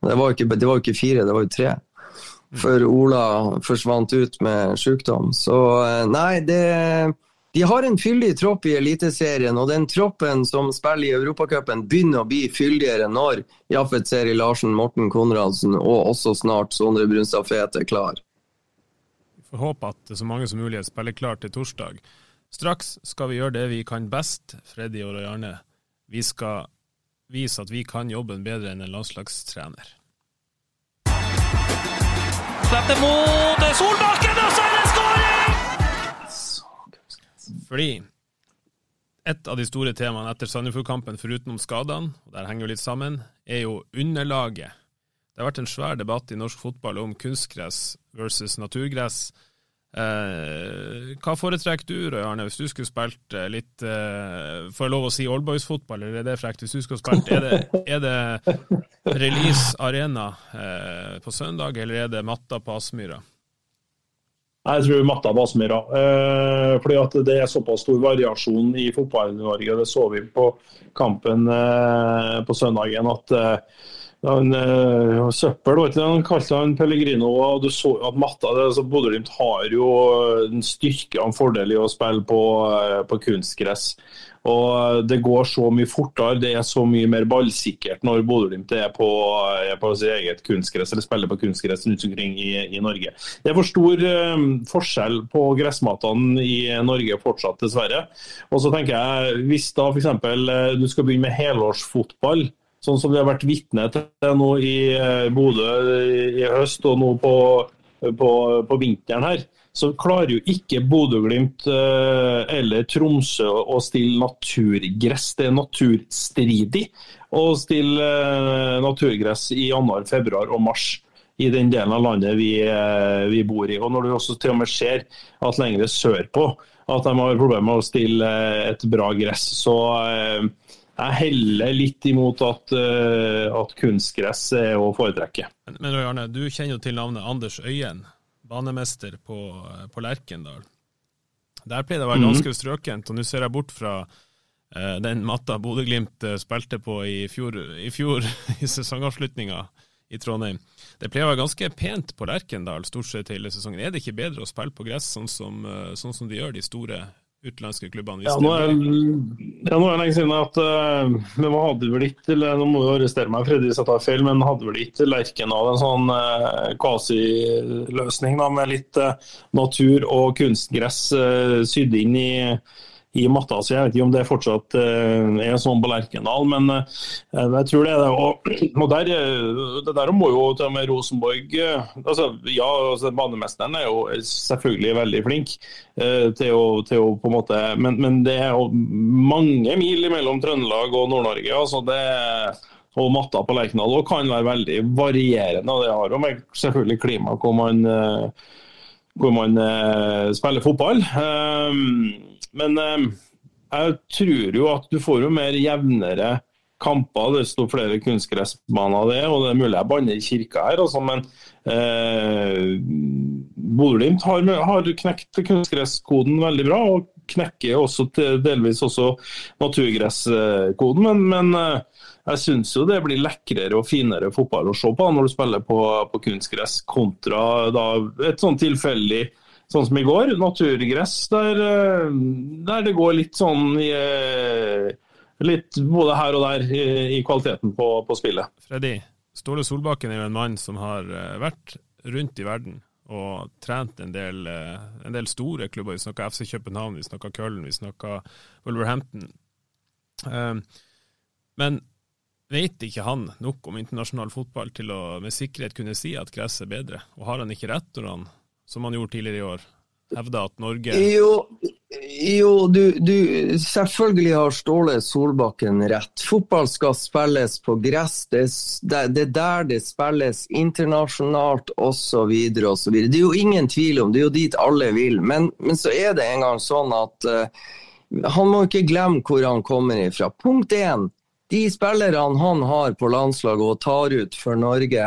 det, var ikke, ikke, fire, det var jo tre. For Ola forsvant ut med sykdom. Så eh, nei, det de har en fyldig tropp i Eliteserien, og den troppen som spiller i Europacupen, begynner å bli fyldigere når Jaffet Seri Larsen, Morten Konradsen og også snart Sondre Brunstad-Fete er klar. Vi får håpe at så mange som mulig spiller klart til torsdag. Straks skal vi gjøre det vi kan best, Freddy og Jarne. Vi skal vise at vi kan jobben bedre enn en landslagstrener. Slipper mot Solbakken, og så er det skåring! Fordi et av de store temaene etter Sandefjord-kampen, foruten om skadene, og der henger jo litt sammen, er jo underlaget. Det har vært en svær debatt i norsk fotball om kunstgress versus naturgress. Eh, hva foretrekker du, Røy Arne, hvis du skulle spilt eh, litt eh, Får jeg lov å si oldboys-fotball, eller er det frekt? Hvis du skulle spilt, er det, er det Release Arena eh, på søndag, eller er det matta på Aspmyra? Jeg tror matta på Aspmyra. Eh, fordi at det er såpass stor variasjon i fotballen i Norge. Det så vi på kampen eh, på søndagen. at eh, han, uh, søppel, vet du, han kalte han Pellegrino. og du så at matta, det, altså Bodø-Glimt har jo en styrke og en fordel i å spille på, uh, på, kunstgress. Og Det går så mye fortere, det er så mye mer ballsikkert når Bodø-Glimt er er på sitt eget kunstgress eller spiller på kunstgress rundt omkring i, i Norge. Det er for stor um, forskjell på gressmatene i Norge fortsatt, dessverre. Og så tenker jeg, Hvis da f.eks. du skal begynne med helårsfotball, sånn som vi har vært vitne til nå i eh, Bodø i høst og nå på, på, på vinteren her, så klarer jo ikke Bodø-Glimt eh, eller Tromsø å stille naturgress. Det er naturstridig å stille eh, naturgress i januar, februar og mars i den delen av landet vi, vi, bor i. Og Når du også til og med ser at lengre sørpå at de har problemer med å stille et bra gress, så jeg heller litt imot at, uh, at kunstgress er å foretrekke. Men, men Arne, du kjenner jo til navnet Anders Øyen, banemester på, på Lerkendal. Der pleier det å være mhm. ganske strøkent, og nå ser jeg bort fra uh, den matta Bodø-Glimt uh, spilte på i fjor, i, fjor, *laughs* i sesongavslutninga i Trondheim. Det pleier å være ganske pent på Lerkendal stort sett hele sesongen. Er det ikke bedre å spille på gress sånn som, sånn som de gjør, de store utenlandske klubbene? Ja, nå er, ja, nå er det lenge siden at uh, men hva hadde vel ikke Nå må du arrestere meg, Fredrik, hvis jeg tar feil, men hadde vel ikke Lerkendal en sånn uh, quasi-løsning med litt uh, natur og kunstgress uh, sydd inn i i matta, så jeg vet ikke om det fortsatt uh, er sånn på Lerkendal, men uh, jeg tror det er det. *clears throat* Og, der, eh, det der må jo til og med Rosenborg uh, altså, Ja, altså, banemesteren er jo selvfølgelig veldig flink til å, til, å, på en måte men, men, det er jo mange mil mellom Trøndelag og Nord-Norge. altså det og matta på Lerkendal kan være veldig varierende. og Det har jo selvfølgelig klima hvor man, hvor man spiller fotball. Um, men eh, jeg tror jo at du får jo mer jevnere kamper, desto flere kunstgressbaner det er. Og det er mulig jeg banner i kirka her, altså, men eh, Bodø-Glimt har, har, knekt kunstgresskoden veldig bra. og knekker også til, delvis også naturgresskoden. Men, men eh, jeg syns jo det blir lekrere og finere fotball å se på når du spiller på, på kunstgress, kontra da, et sånn tilfeldig sånn som i går, naturgress, der, eh, der det går litt sånn i, eh, Litt både her og der i, i kvaliteten på, på, spillet. Freddy, Ståle Solbakken er jo en mann som har eh, vært rundt i verden og trent en del, en del store klubber. Vi snakka FC København, vi snakka Köln, vi snakka Wolverhampton. Men vet ikke han nok om internasjonal fotball til å med sikkerhet kunne si at gress er bedre? Og har han ikke rett når han som han gjorde tidligere i år? Hevda at Norge Jo, jo du, du, selvfølgelig har Ståle Solbakken rett. Fotball skal spilles på gress. Det, er der det spilles internasjonalt osv. osv. Det er jo ingen tvil om det er jo dit alle vil. Men, men så er det en gang sånn at uh, han må ikke glemme hvor han kommer ifra. Punkt én. De spillerne han har på landslaget og tar ut for Norge,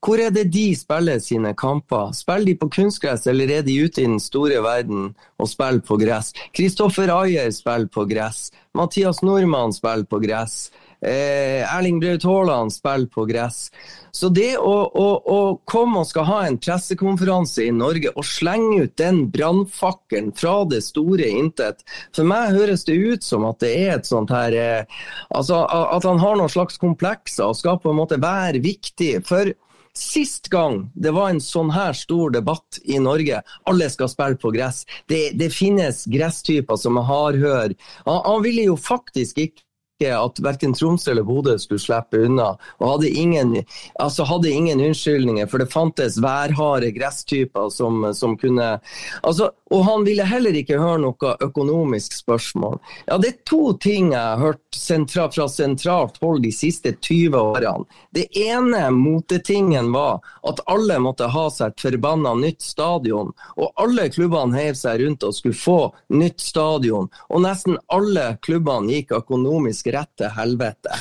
hvor er det de spiller sine kamper? Spiller de på kunstgress, eller er de ute i den store verden og spiller på gress? Kristoffer Ayer spiller på gress. Mathias Nordmann spiller på gress. Eh, Erling Braut Haaland spiller på gress. Så det å, å, å, komme og skal ha en pressekonferanse i Norge og slenge ut den brannfakkelen fra det store intet For meg høres det ut som at det er et sånt her eh, Altså at han har noen slags komplekser og skal på en måte være viktig. For Sist gang det var en sånn her stor debatt i Norge, alle skal spille på gress. Det, det finnes gresstyper som er hardhør. Han, han ville jo faktisk ikke ikke at verken Tromsø eller Bodø skulle slippe unna. Og hadde ingen, altså hadde ingen unnskyldninger, for det fantes værharde gresstyper som, som kunne altså, Og han ville heller ikke høre noe økonomisk spørsmål. Ja, Det er to ting jeg har hørt sentra, fra sentralt hold de siste 20 årene. Det ene motetingen var at alle måtte ha seg et forbanna nytt stadion. Og alle klubbene heiv seg rundt og skulle få nytt stadion. Og nesten alle klubbene gikk økonomisk rett til helvete.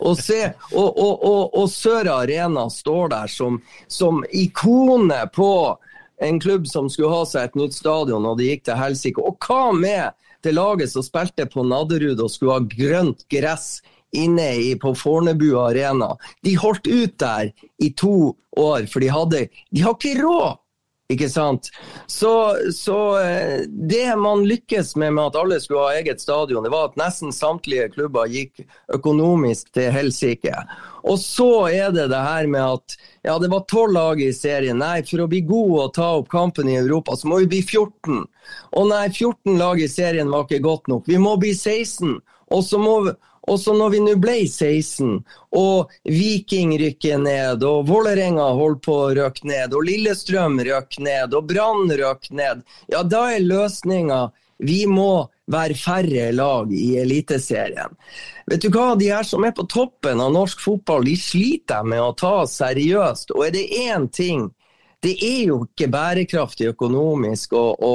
Og, se, og, og, og, Sør Arena står der som, som ikone på en klubb som skulle ha seg et nytt stadion, og det gikk til helsike. Og hva med det laget som spilte på Nadderud og skulle ha grønt gress inne i, på Fornebu arena? De holdt ut der i to år, for de hadde De har ikke råd! Ikke sant? Så, så, eh, det man lykkes med med at alle skulle ha eget stadion, det var at nesten samtlige klubber gikk økonomisk til helsike. Og så er det det her med at ja, det var tolv lag i serien. Nei, for å bli god og ta opp kampen i Europa, så må vi bli 14. Og nei, 14 lag i serien var ikke godt nok. Vi må bli 16. Og så må vi og så når vi nå ble 16, og Viking rykker ned, og Vålerenga holder på å røkke ned, og Lillestrøm røkker ned, og Brann røkker ned, ja, da er løsninga vi må være færre lag i Eliteserien. Vet du hva, De her som er på toppen av norsk fotball, de sliter med å ta seriøst. Og er det én ting det er jo ikke bærekraftig økonomisk å, å,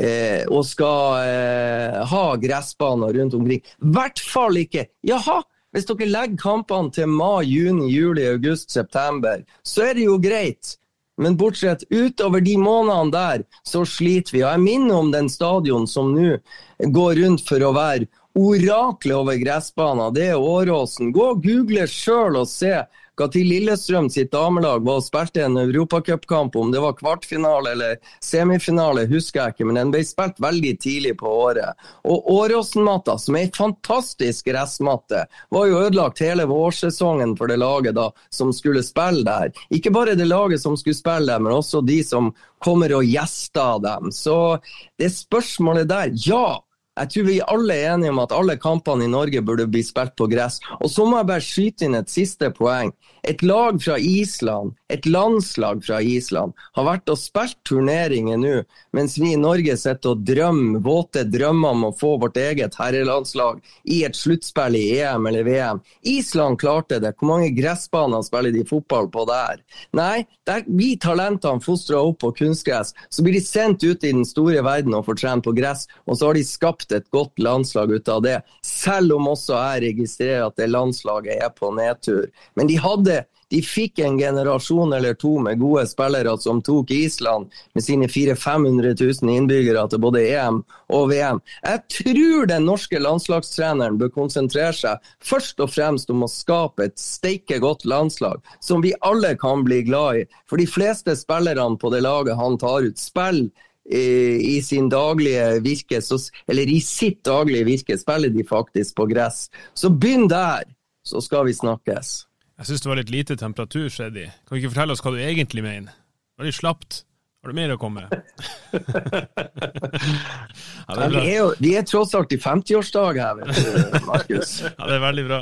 eh, å skal eh, ha gressbaner rundt omkring. I hvert fall ikke Jaha, hvis dere legger kampene til mai, juni, juli, august, september, så er det jo greit. Men bortsett utover de månedene der, så sliter vi. Og jeg minner om den stadion som nå går rundt for å være oraklet over gressbaner. Det er Åråsen. Gå og google sjøl og se når Lillestrøm sitt damelag var og spilte en europacupkamp, om det var kvartfinale eller semifinale, husker jeg ikke, men den ble spilt veldig tidlig på året. Og Åråsen-matta, som er ei fantastisk gressmatte, var jo ødelagt hele vårsesongen for det laget da, som skulle spille der. Ikke bare det laget som skulle spille der, men også de som kommer og gjester dem. Så det spørsmålet der, ja. Jeg tror vi alle er enige om at alle kampene i Norge burde bli spilt på gress. Og så må jeg bare skyte inn et siste poeng. Et lag fra Island, et landslag fra Island, har vært og spilt turneringer nå, mens vi i Norge sitter og drømmer våte drømmer om å få vårt eget herrelandslag i et sluttspill i EM eller VM. Island klarte det. Hvor mange gressbaner spiller de fotball på der? Nei, der vi talentene fostra opp på kunstgress, så blir de sendt ut i den store verden og får trene på gress, og så har de skapt et godt landslag ut av det. Selv om også jeg registrerer at det landslaget er på nedtur. Men de hadde de fikk en generasjon eller to med gode spillere som tok Island med sine 400 000-500 000 innbyggere til både EM og VM. Jeg tror den norske landslagstreneren bør konsentrere seg først og fremst om å skape et steike godt landslag som vi alle kan bli glad i. For de fleste spillerne på det laget han tar ut, spiller i sin daglige virke, eller i sitt daglige virke, spiller de faktisk på gress. Så begynn der, så skal vi snakkes. Jeg syns det var litt lite temperatur, Freddy. Kan du ikke fortelle oss hva du egentlig mener? Det var litt slapt. Har du mer å komme med? *laughs* ja, vi, er jo, vi er tross alt i 50-årsdag her, vet du, Markus. ja, det er veldig bra.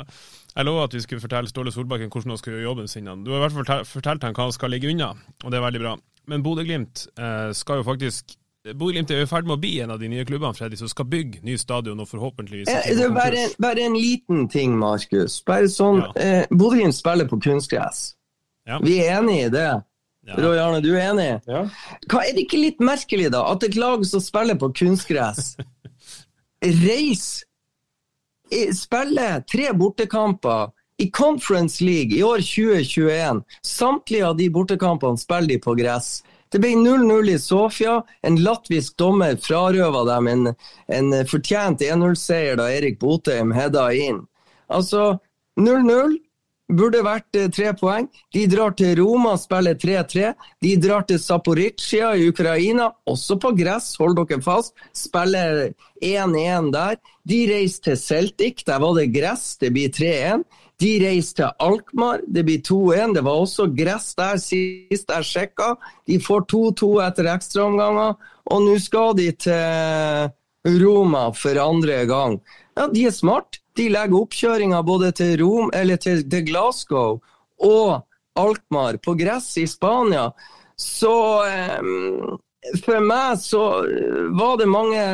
Jeg lova at vi skulle fortelle Ståle Solbakken hvordan han skal gjøre jobben sin. Du har i hvert fall fortalt ham hva han skal ligge unna, og det er veldig bra. Men Bodø-Glimt eh, skal jo faktisk Bodø-Glimt er i ferd med å bli en av de nye klubbene Freddy, som skal bygge ny stadion og forhåpentligvis eh, det er bare, bare, en liten ting, Markus. Bare sånn, ja. eh, Bodø-Glimt spiller på kunstgress. Ja. Vi er enig i det. Ja. Roy Arne, du er enig? Ja. Hva, er det ikke litt merkelig, da, at et lag som spiller på kunstgress, *laughs* reiser Spiller tre bortekamper i Conference League i år 2021. Samtlige av de bortekampene spiller de på gress. Det ble 0-0 i Sofia. En latvisk dommer frarøva dem en, en fortjent 1-0-seier da Erik Botheim hedda inn. Altså, 0-0 burde vært eh, tre poeng. De drar til Roma, spiller 3-3. De drar til Zaporizjzja i Ukraina, også på gress, hold dere fast. Spiller 1-1 der. De reiser til Celtic, der var det gress, det blir 3-1. De reiser til Alkmaar, det blir 2-1. Det var også gress der sist jeg sjekka. De får 2-2 etter ekstraomganger, og nå skal de til Roma for andre gang. Ja, de er smart. De legger oppkjøringa både til, Rom, til, til Glasgow og Alkmaar på gress i Spania. Så um, for meg så var det mange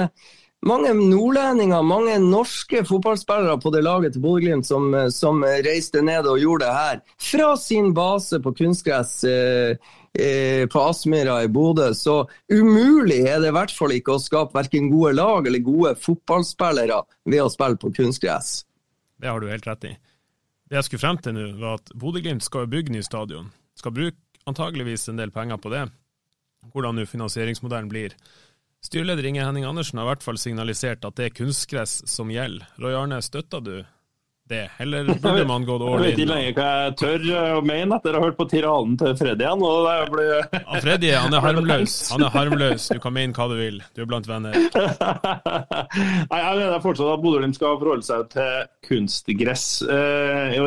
mange nordlendinger, mange norske fotballspillere på det laget til Bodø-Glimt som, som, reiste ned og gjorde det her. Fra sin base på kunstgress eh, eh, på Aspmyra i Bodø. Så umulig er det i hvert fall ikke å skape verken gode lag eller gode fotballspillere ved å spille på kunstgress. Det har du helt rett i. Det jeg skulle frem til nå, var at Bodø-Glimt skal bygge ny stadion. Skal bruke antageligvis en del penger på det. Hvordan nå finansieringsmodellen blir. Styreleder Inge Henning Andersen har i hvert fall signalisert at det er kunstgress som gjelder. Roy Arne, støtter du det, eller burde man gått all in? Jeg vet ikke lenger hva jeg tør å mene etter å ha hørt på tiraden til Freddy igjen. Blir... ja, Freddy han er harmløs. Han er harmløs. Du kan mene hva du vil. Du er blant venner. Nei, Jeg mener fortsatt at Bodø-Glimt skal forholde seg til kunstgress. Eh,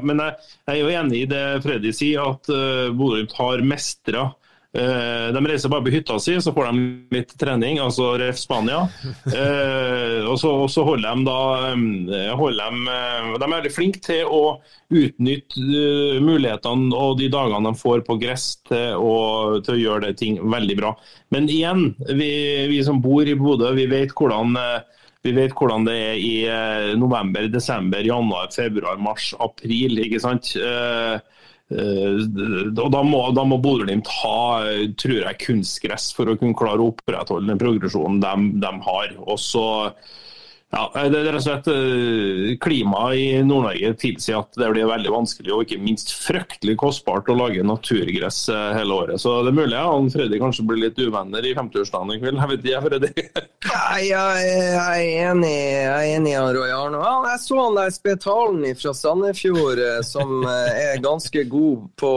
men jeg er jo enig i det Freddy sier, at eh, Bodø-Glimt har mestra Eh, de reiser bare på hytta si, så får de litt trening, altså ref Spania. *laughs* Eh, og, så, og, så, holder de da eh, holder de, de er veldig flinke til å utnytte mulighetene og de dagene de får på gress til å, til å gjøre det ting veldig bra. Men igjen, vi, vi som bor i Bodø, vi vet hvordan vi vet hvordan det er i november, desember, januar, februar, mars, april. ikke sant? Eh, Eh, og Da må, da må Bodø-Glimt ha tror jeg, kunstgress for å kunne klare å opprettholde den progresjonen de, de har. Og så ja, det er rett og slett eh, Klimaet i Nord-Norge tilsier at det blir veldig vanskelig og ikke minst fryktelig kostbart å lage naturgress eh, hele året. Så det er mulig ja, han Freddy kanskje blir litt uvenner i 50-årsdagen i kveld. Jeg vet ikke, Freddy. *laughs* Jeg, jeg, er enig jeg er enig i Roy Arne. Ja, jeg så han der Spetalen fra Sandefjord eh, som er ganske god på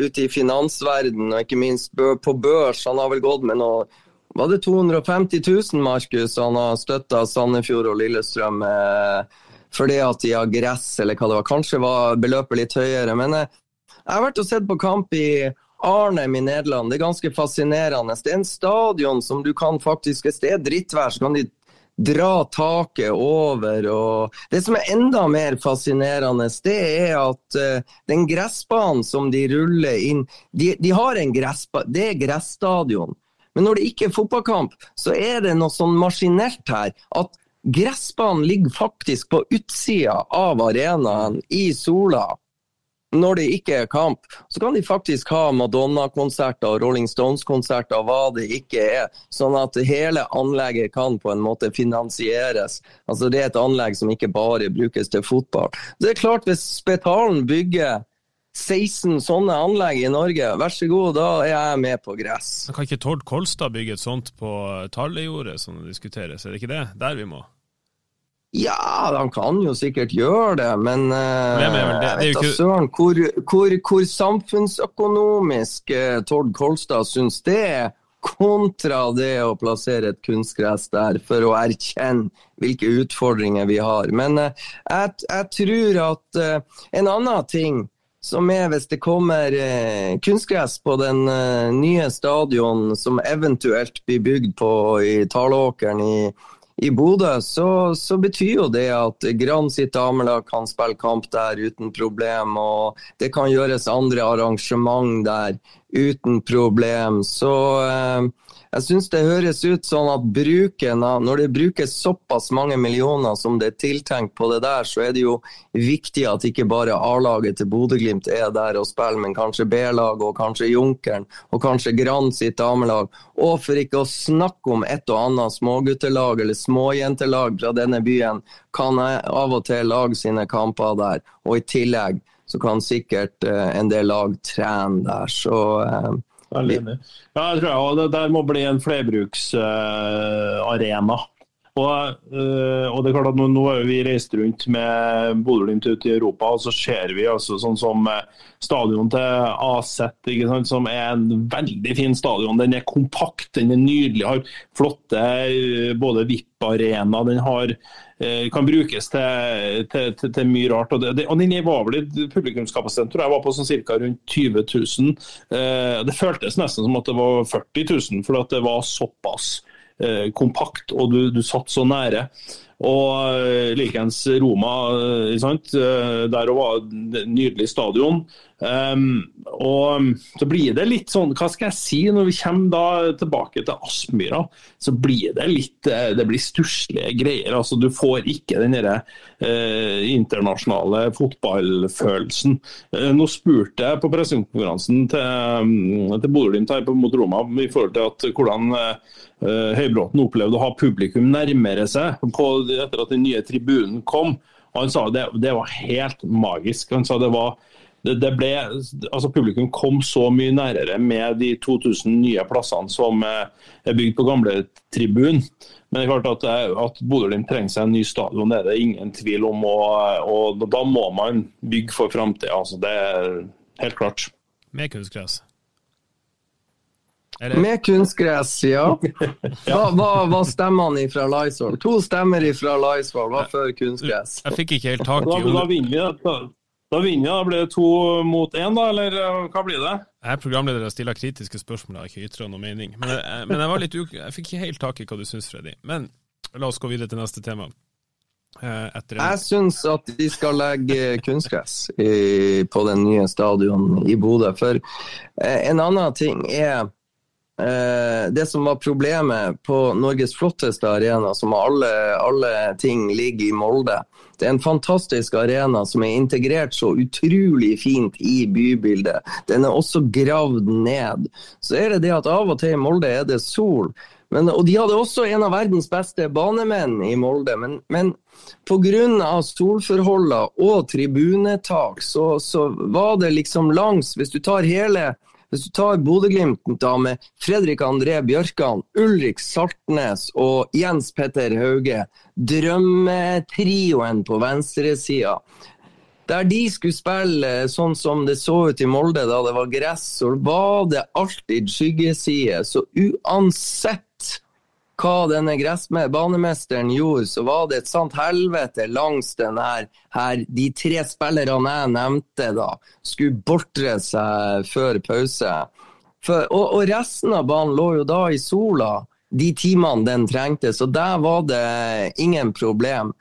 ute i finansverden og ikke minst på børs. Han har vel gått med noe var det 250 000, Markus, han har støtta Sandefjord og Lillestrøm eh, fordi at de har gress, eller hva det var. Kanskje var beløpet litt høyere. Men eh, jeg har vært og sett på kamp i Arnhem i Nederland. Det er ganske fascinerende. Det er en stadion som du kan faktisk Hvis det er drittvær, så kan de dra taket over. Og det som er enda mer fascinerende, det er at uh, den gressbanen som de ruller inn De, de har en gressbane, det er gressstadion. Men når det ikke er fotballkamp, så er det noe sånn maskinelt her. At gressbanen ligger faktisk på utsida av arenaen i Sola når det ikke er kamp. Så kan de faktisk ha Madonna-konserter og Rolling Stones-konserter, hva det ikke er. Sånn at hele anlegget kan på en måte finansieres. Altså Det er et anlegg som ikke bare brukes til fotball. Det er klart Hvis Spetalen bygger 16 sånne anlegg i Norge, vær så god, da er jeg med på gress. Men kan ikke Tord Kolstad bygge et sånt på Tallejordet som det diskuteres, er det ikke det der vi må? Ja, han kan jo sikkert gjøre det, men uh, søren hvor, hvor, hvor, samfunnsøkonomisk uh, Tord Kolstad syns det er, kontra det å plassere et kunstgress der for å erkjenne hvilke utfordringer vi har. Men uh, jeg, jeg, tror at en annen ting som er hvis det kommer eh, kunstgress på den eh, nye stadion som eventuelt blir bygd på i Talåkeren i, i Bodø, så, så, betyr jo det at Gran sitt damelag kan spille kamp der uten problem. Og det kan gjøres andre arrangement der uten problem. Så eh, jeg syns det høres ut sånn at bruken av Når det brukes såpass mange millioner som det er tiltenkt på det der, så er det jo viktig at ikke bare A-laget til Bodø-Glimt er der og spiller, men kanskje B-laget og kanskje Junkeren og kanskje Grand sitt damelag. Og for ikke å snakke om et og annet småguttelag eller småjentelag fra denne byen, kan jeg av og til lage sine kamper der. Og i tillegg så kan sikkert uh, en del lag trene der. Så uh, Veldig enig. Ja, jeg tror jeg, det der må bli en flerbruksarena. Uh, og, og, det er klart at Nå, nå har vi reist rundt med Bodø-Glimt ut i Europa, og så ser vi altså sånn som eh, stadion til AZ, som er en veldig fin stadion. Den er kompakt, den er nydelig, har flotte både VIP-arena. Den har Eh, kan brukes til, til, til, til mye rart. Og, det, og den var vel publikumskapasiteten tror jeg var på sånn ca. rundt 20 000. Eh, det føltes nesten som at det var 40 000, for det var såpass eh, kompakt og du, du satt så nære. Og likeens Roma, der der var nydelig stadion. Um, og så blir det litt sånn, hva skal jeg si, når vi kommer da tilbake til Aspmyra, så blir det litt det blir stusslige greier. altså Du får ikke den derre internasjonale fotballfølelsen. nå spurte jeg på pressekonferansen til, um, til Bodø-Glimt her mot Roma i forhold til at hvordan uh, Høybråten opplevde å ha publikum nærmere seg på, etter at den nye tribunen kom. Han sa det, det var helt magisk. Han sa det var det, det ble, altså Publikum kom så mye nærere med de 2000 nye plassene som er bygd på gamle tribun. Men det er klart at, eh, at Bodø-Glimt trenger seg en ny stadion, det er det ingen tvil om. Og, og da må man bygge for framtida. Altså, det er helt klart. Med kunstgress? Med kunstgress, ja. *laughs* Hva, hva, hva stemmene fra Laisvoll? To stemmer fra Laisvoll hva før kunstgress? Jeg fikk ikke helt tak i Da, da vinner vi. Da, da vinner Da blir det to mot én, da, eller eh, hva blir det? Jeg er programleder og stiller kritiske spørsmål, jeg har ikke ytra noe mening. Men, jeg, men jeg, var litt jeg fikk ikke helt tak i hva du syns, Freddy. Men la oss gå videre til neste tema. Eh, jeg syns at de skal legge kunstgress i, på den nye stadion i Bodø. For eh, en annen ting er Eh, det som var problemet på Norges flotteste arena, som alle, alle ting ligger i Molde Det er en fantastisk arena som er integrert så utrolig fint i bybildet. Den er også gravd ned. Så er det det at av og til i Molde er det sol. Men, og de hadde også en av verdens beste banemenn i Molde, men, men pga. solforholdene og tribunetak, så, så var det liksom langs Hvis du tar hele hvis du tar Bodø-Glimt med Fredrik André Bjørkan, Ulrik Saltnes og Jens Petter Hauge, drømmetrioen på venstresida der de skulle spille sånn som det så ut i Molde da det var gress, så var det alltid skyggeside. Så uansett hva denne gressbanemesteren gjorde, så var det et sant helvete langs den her, her De tre spillerne jeg nevnte da, skulle bortre seg før pause. For, og, og, resten av banen lå jo da i sola de timene den trengte, så der var det ingen problem.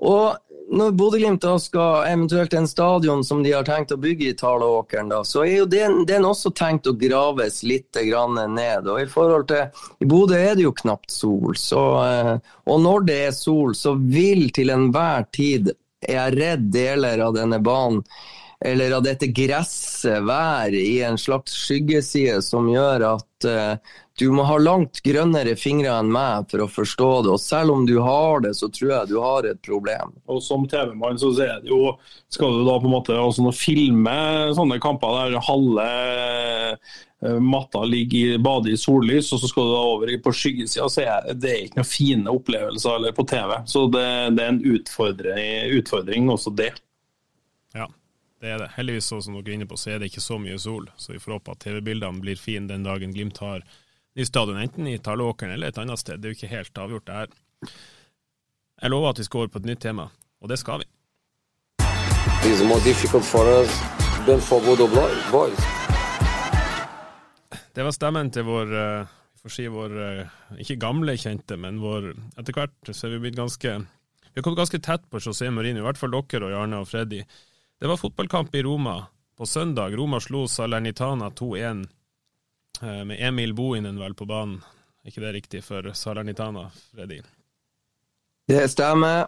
Og når Bodø-Glimt skal eventuelt en stadion som de har tenkt å bygge i Taleåkeren, så er jo den, den, også tenkt å graves litt ned. Og I forhold til I Bodø er det jo knapt sol, så, eh, og når det er sol, så vil til enhver tid, er jeg redd, deler av denne banen eller av dette gresset være i en slags skyggeside som gjør at uh, du må ha langt grønnere fingre enn meg for å forstå det. Og selv om du har det, så tror jeg du har et problem. Og som TV-mann så er det jo Skal du da på en måte også filme sånne kamper der halve eh, matta ligger i badet i sollys, og så skal du da over på skyggesida, så er det ikke noen fine opplevelser eller på TV. Så det, det er en utfordring, utfordring også det. Det er det. Heldigvis, som dere er inne på, så er det ikke så mye sol. Så vi får håpe at TV-bildene blir fine den dagen Glimt har ny stadion, enten i Tallåkeren eller et annet sted. Det er jo ikke helt avgjort, det her. Jeg lover at vi skal over på et nytt tema, og det skal vi. Det var stemmen til vår vi får si vår uh, ikke gamle kjente, men vår etter hvert så er vi blitt ganske Vi har kommet ganske tett på José Marine, i hvert fall dere og Jarne og Freddy. Det var fotballkamp i Roma på søndag. Roma slo Salernitana 2-1 Eh, med Emil Bohinen vel på banen. Er ikke det riktig for Salernitana, Freddy? Det stemmer.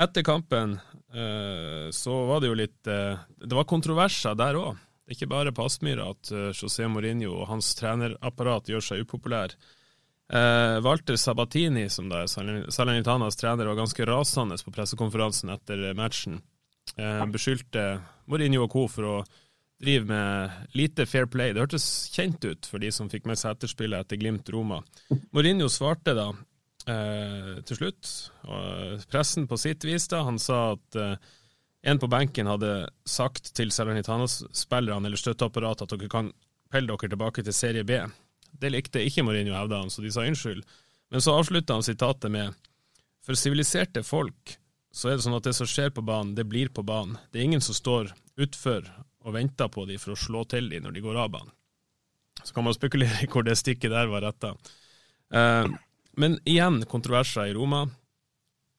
Etter kampen eh, så var det jo litt eh, Det var kontroverser der òg. Det er ikke bare på Aspmyra at José Mourinho og hans trenerapparat gjør seg upopulær. Walter Sabatini, som da er Salernitanas trener, var ganske rasende på pressekonferansen etter matchen. Beskyldte Mourinho og co. for å drive med lite fair play. Det hørtes kjent ut for de som fikk med seg etterspillet etter Glimt Roma. Mourinho svarte da eh, til slutt, og pressen på sitt vis, da, han sa at eh, en på benken hadde sagt til Salernitana-spillerne eller støtteapparatet at dere kan pelle dere tilbake til serie B. Det likte ikke Mourinho, hevda han, så de sa unnskyld. Men så avslutta han sitatet med for siviliserte folk så er det sånn at det som skjer på banen, det blir på banen. Det er ingen som står utfor og venter på dem for å slå til dem når de går av banen. Så kan man spekulere i hvor det stikket der var retta. Eh, men igjen kontroverser i Roma.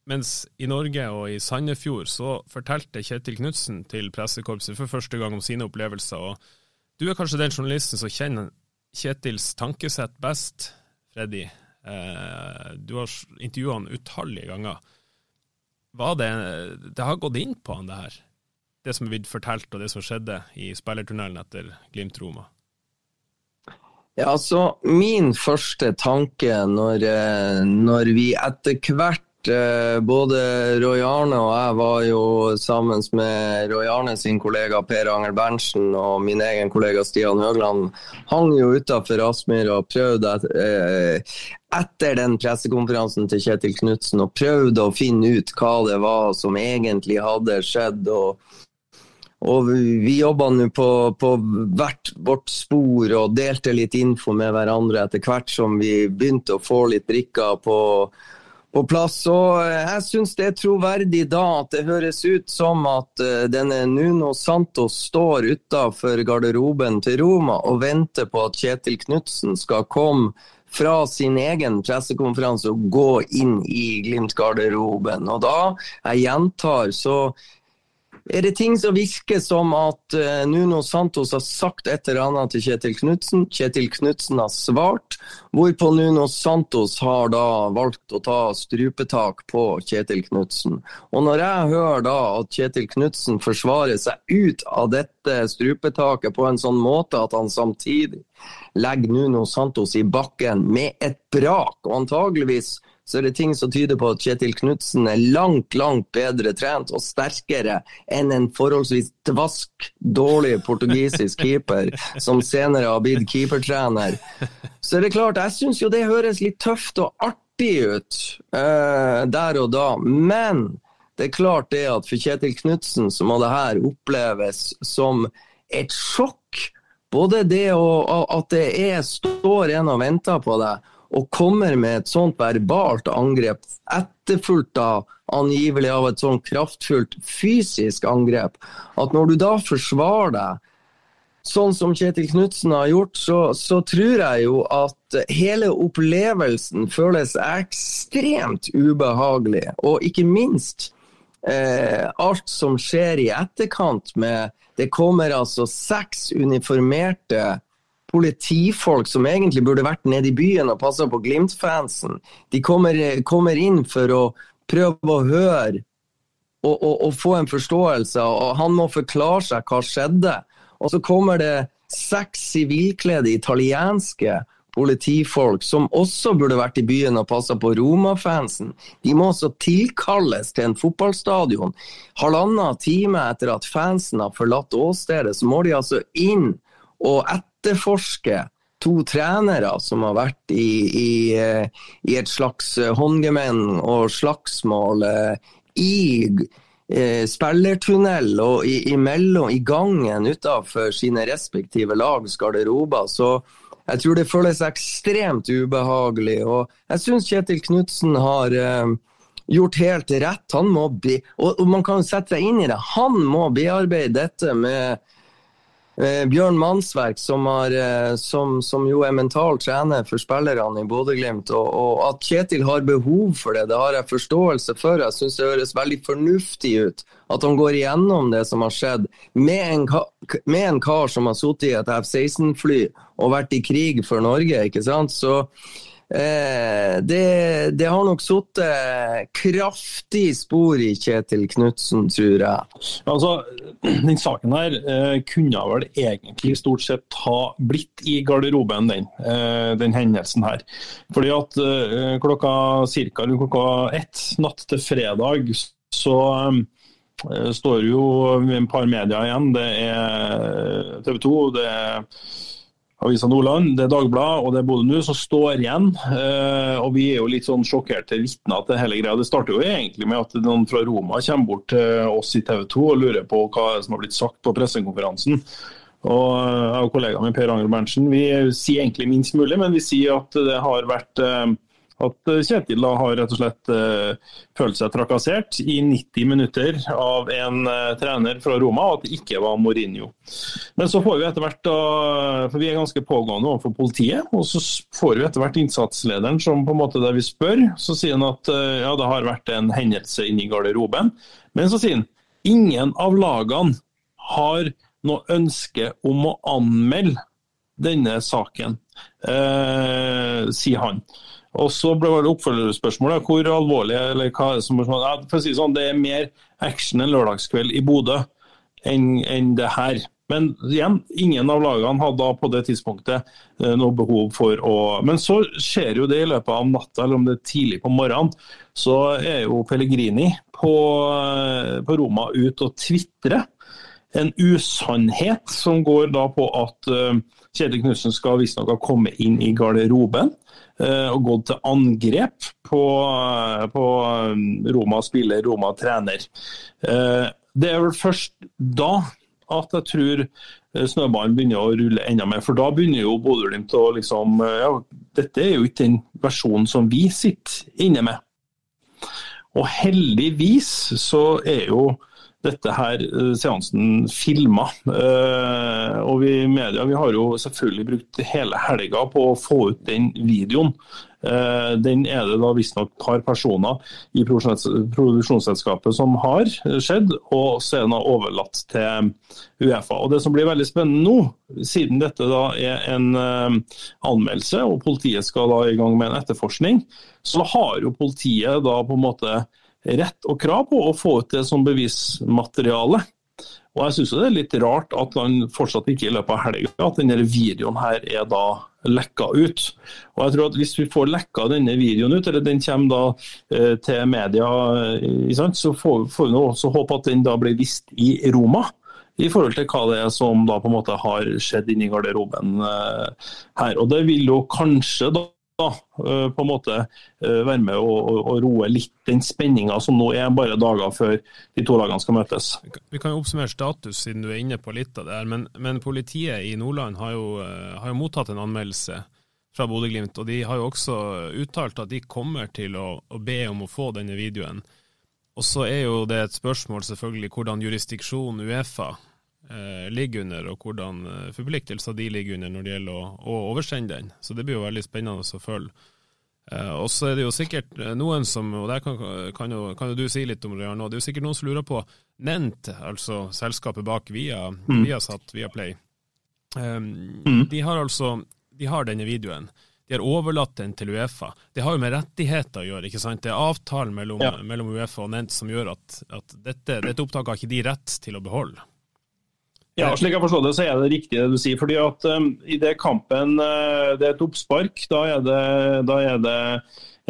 Mens i Norge og i Sandefjord så fortalte Kjetil Knutsen til pressekorpset for første gang om sine opplevelser. og Du er kanskje den journalisten som kjenner Kjetils tankesett best, Freddy. Eh, du har intervjua han utallige ganger. Var det, det har gått inn på han, det her? Det som er blitt fortalt, og det som skjedde i spillertunnelen etter Glimt-Roma? Ja, altså, Min første tanke når, eh, når vi etter hvert både Roy Arne og jeg var jo sammen med Roy Arne sin kollega Per Angel Berntsen og min egen kollega Stian Høgland hang jo utafor Aspmyr og prøvde eh, etter den pressekonferansen til Kjetil Knutsen og prøvde å finne ut hva det var som egentlig hadde skjedd. og og vi jobba nå på, på, hvert vårt spor og delte litt info med hverandre etter hvert som vi begynte å få litt brikker på, på plass. Og eh, jeg syns det er troverdig da at det høres ut som at eh, denne Nuno Santos står utafor garderoben til Roma og venter på at Kjetil Knutsen skal komme fra sin egen pressekonferanse og gå inn i Glimt-garderoben. Og da, jeg gjentar, så er det ting som virker som at uh, Nuno Santos har sagt et eller annet til Kjetil Knutsen. Kjetil Knutsen har svart, hvorpå Nuno Santos har da valgt å ta strupetak på Kjetil Knutsen. Og når jeg hører da at Kjetil Knutsen forsvarer seg ut av dette strupetaket på en sånn måte at han samtidig legger Nuno Santos i bakken med et brak, og antageligvis så er det ting som tyder på at Kjetil Knutsen er langt, langt bedre trent og sterkere enn en forholdsvis dvask, dårlig portugisisk keeper som senere har blitt keepertrener. Så er det klart, jeg syns jo det høres litt tøft og artig ut uh, der og da. Men det er klart det at for Kjetil Knutsen så må det her oppleves som et sjokk. Både det og at det er, står en og venter på deg, og kommer med et sånt verbalt angrep, etterfulgt av angivelig av et sånt kraftfullt fysisk angrep, at når du da forsvarer deg sånn som Kjetil Knutsen har gjort, så, så, tror jeg jo at hele opplevelsen føles ekstremt ubehagelig. Og ikke minst eh, alt som skjer i etterkant med Det kommer altså seks uniformerte politifolk som egentlig burde vært nede i byen og passa på Glimt-fansen. De kommer, kommer, inn for å prøve å høre og, og, og, få en forståelse, og han må forklare seg hva skjedde. Og så kommer det seks sivilkledde italienske politifolk som også burde vært i byen og passa på Roma-fansen. De må også tilkalles til en fotballstadion. Halvannen time etter at fansen har forlatt åstedet, så må de altså inn og etter etterforske to trenere som har vært i, i, i et slags håndgemeng og slagsmål eh, i eh, spillertunnel og i, imellom, i gangen utafor sine respektive lags garderober. Så jeg tror det føles ekstremt ubehagelig. Og jeg syns Kjetil Knutsen har eh, gjort helt rett. Han må be, og, og man kan sette seg inn i det. Han må bearbeide dette med Bjørn Mannsverk, som, har, eh, som, som, jo er mental trener for spillerne i Bodø-Glimt. Og, og, at Kjetil har behov for det, det har jeg forståelse for. Jeg syns det høres veldig fornuftig ut at han går igjennom det som har skjedd, med en, med en kar som har sittet i et F-16-fly og vært i krig for Norge. ikke sant? Så Eh, det, det, har nok sittet kraftig spor i Kjetil Knutsen, tror jeg. Altså, *clears throat* Den saken her eh, kunne vel egentlig stort sett ha blitt i garderoben, den, eh, den hendelsen her. Fordi at eh, klokka ca. klokka ett natt til fredag så eh, står jo et par medier igjen. Det er TV 2, det er Avisa Nordland, det er Dagbladet og det er Bodø nå som står igjen. Eh, og Vi er jo litt sånn sjokkerte vitner til hele greia. Det starter jo egentlig med at noen fra Roma kommer bort til oss i TV 2 og lurer på hva som har blitt sagt på pressekonferansen. Og Jeg og kollegaen min Per Angel Berntsen vi sier egentlig minst mulig, men vi sier at det har vært, eh, At eh, Kjetil da har rett og slett uh, følt seg trakassert i 90 minutter av en uh, trener fra Roma, og at det ikke var Mourinho. Men så får vi etter hvert, da, for vi er ganske pågående overfor politiet, og så får vi etter hvert innsatslederen som på en måte der vi spør, så sier han at ja, det har vært en hendelse inni garderoben. Men så sier han ingen av lagene har noe ønske om å anmelde denne saken, eh, sier han. Og så ble det oppfølgerspørsmålet hvor alvorlig eller hva som ja, For å si sånn, det er mer action en lørdagskveld i Bodø enn, enn det her. Men igjen, ingen av lagene hadde på det tidspunktet eh, noe behov for å Men så skjer jo det i løpet av natta, eller om det er tidlig på morgenen, så er jo Pellegrini på, eh, på Roma ut og tvitrer. En usannhet som går da på at uh, Kjetil Knutsen skal visstnok ha kommet inn i garderoben og gått til angrep på, uh, på Roma spiller, Roma trener. det er vel først da at jeg tror snøballen begynner å rulle enda mer. For da begynner jo Bodø-Glimt å liksom ja, Dette er jo ikke den versjonen som vi sitter inne med. Og heldigvis så er jo dette her eh, seansen filma. Uh, og vi media vi har jo selvfølgelig brukt hele helga på å få ut den videoen. Uh, den er det da visstnok et par personer i produksjonsselskapet som har skjedd, og så er den overlatt til Uefa. Og Det som blir veldig spennende nå, siden dette da er en anmeldelse og politiet skal da i gang med en etterforskning, så har jo politiet da på en måte rett og krav på å få ut det som bevismateriale. Og jeg syns det er litt rart at han fortsatt ikke i løpet av helga at denne videoen her er da lekka ut. Og jeg tror at Hvis vi får lekka denne videoen ut, eller den kommer da eh, til media, eh, så får, vi også håpe at den da blir vist i Roma i forhold til hva det er som da på en måte har skjedd inni garderoben eh, her. Og Det vil jo kanskje da Eh, på en måte eh, være med og, roe litt den spenninga som nå er bare dager før de to lagene skal møtes. Vi kan jo oppsummere status siden du er inne på litt av det her. Men, men politiet i Nordland har jo, eh, har jo mottatt en anmeldelse fra Bodø-Glimt, og de har jo også uttalt at de kommer til å, å be om å få denne videoen. Og så er jo det et spørsmål selvfølgelig hvordan jurisdiksjon Uefa ligger under, og hvordan eh, forpliktelser de ligger under når det gjelder å, å, oversende den. Så det blir jo veldig spennende å følge. Eh, og så er det jo sikkert eh, noen som, og der kan, kan, jo, kan jo, du si litt om det, nå, det er jo sikkert noen som lurer på Nent, altså selskapet bak Via, mm. Viasat, Viaplay. Um, mm. De har altså de har denne videoen. De har overlatt den til Uefa. Det har jo med rettigheter å gjøre. ikke sant? Det er avtalen mellom, ja. mellom Uefa og Nent som gjør at, at dette, dette opptaket har ikke de rett til å beholde. Ja, slik jeg forstår det, så er det riktig det du sier. fordi at um, I det kampen uh, det er et oppspark, da er, det, da er det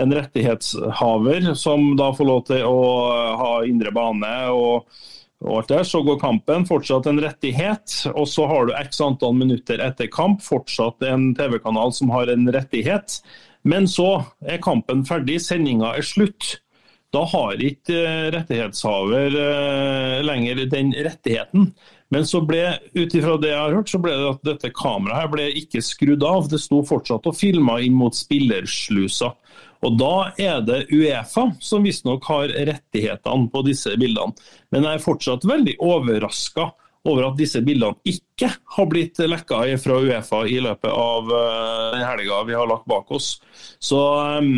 en rettighetshaver som da får lov til å uh, ha indre bane. og og alt der, Så går kampen, fortsatt en rettighet. Og så har du x antall minutter etter kamp, fortsatt en TV-kanal som har en rettighet. Men så er kampen ferdig, sendinga er slutt. Da har ikke uh, rettighetshaver uh, lenger den rettigheten. Men så ble, ut ifra det jeg har hørt, så ble det at dette kameraet her ble ikke skrudd av. Det sto fortsatt og filma inn mot spillerslusa. Og Da er det Uefa som visstnok har rettighetene på disse bildene. Men jeg er fortsatt veldig overraska over at disse bildene ikke har blitt lekka fra Uefa i løpet av uh, den helga vi har lagt bak oss. Så um,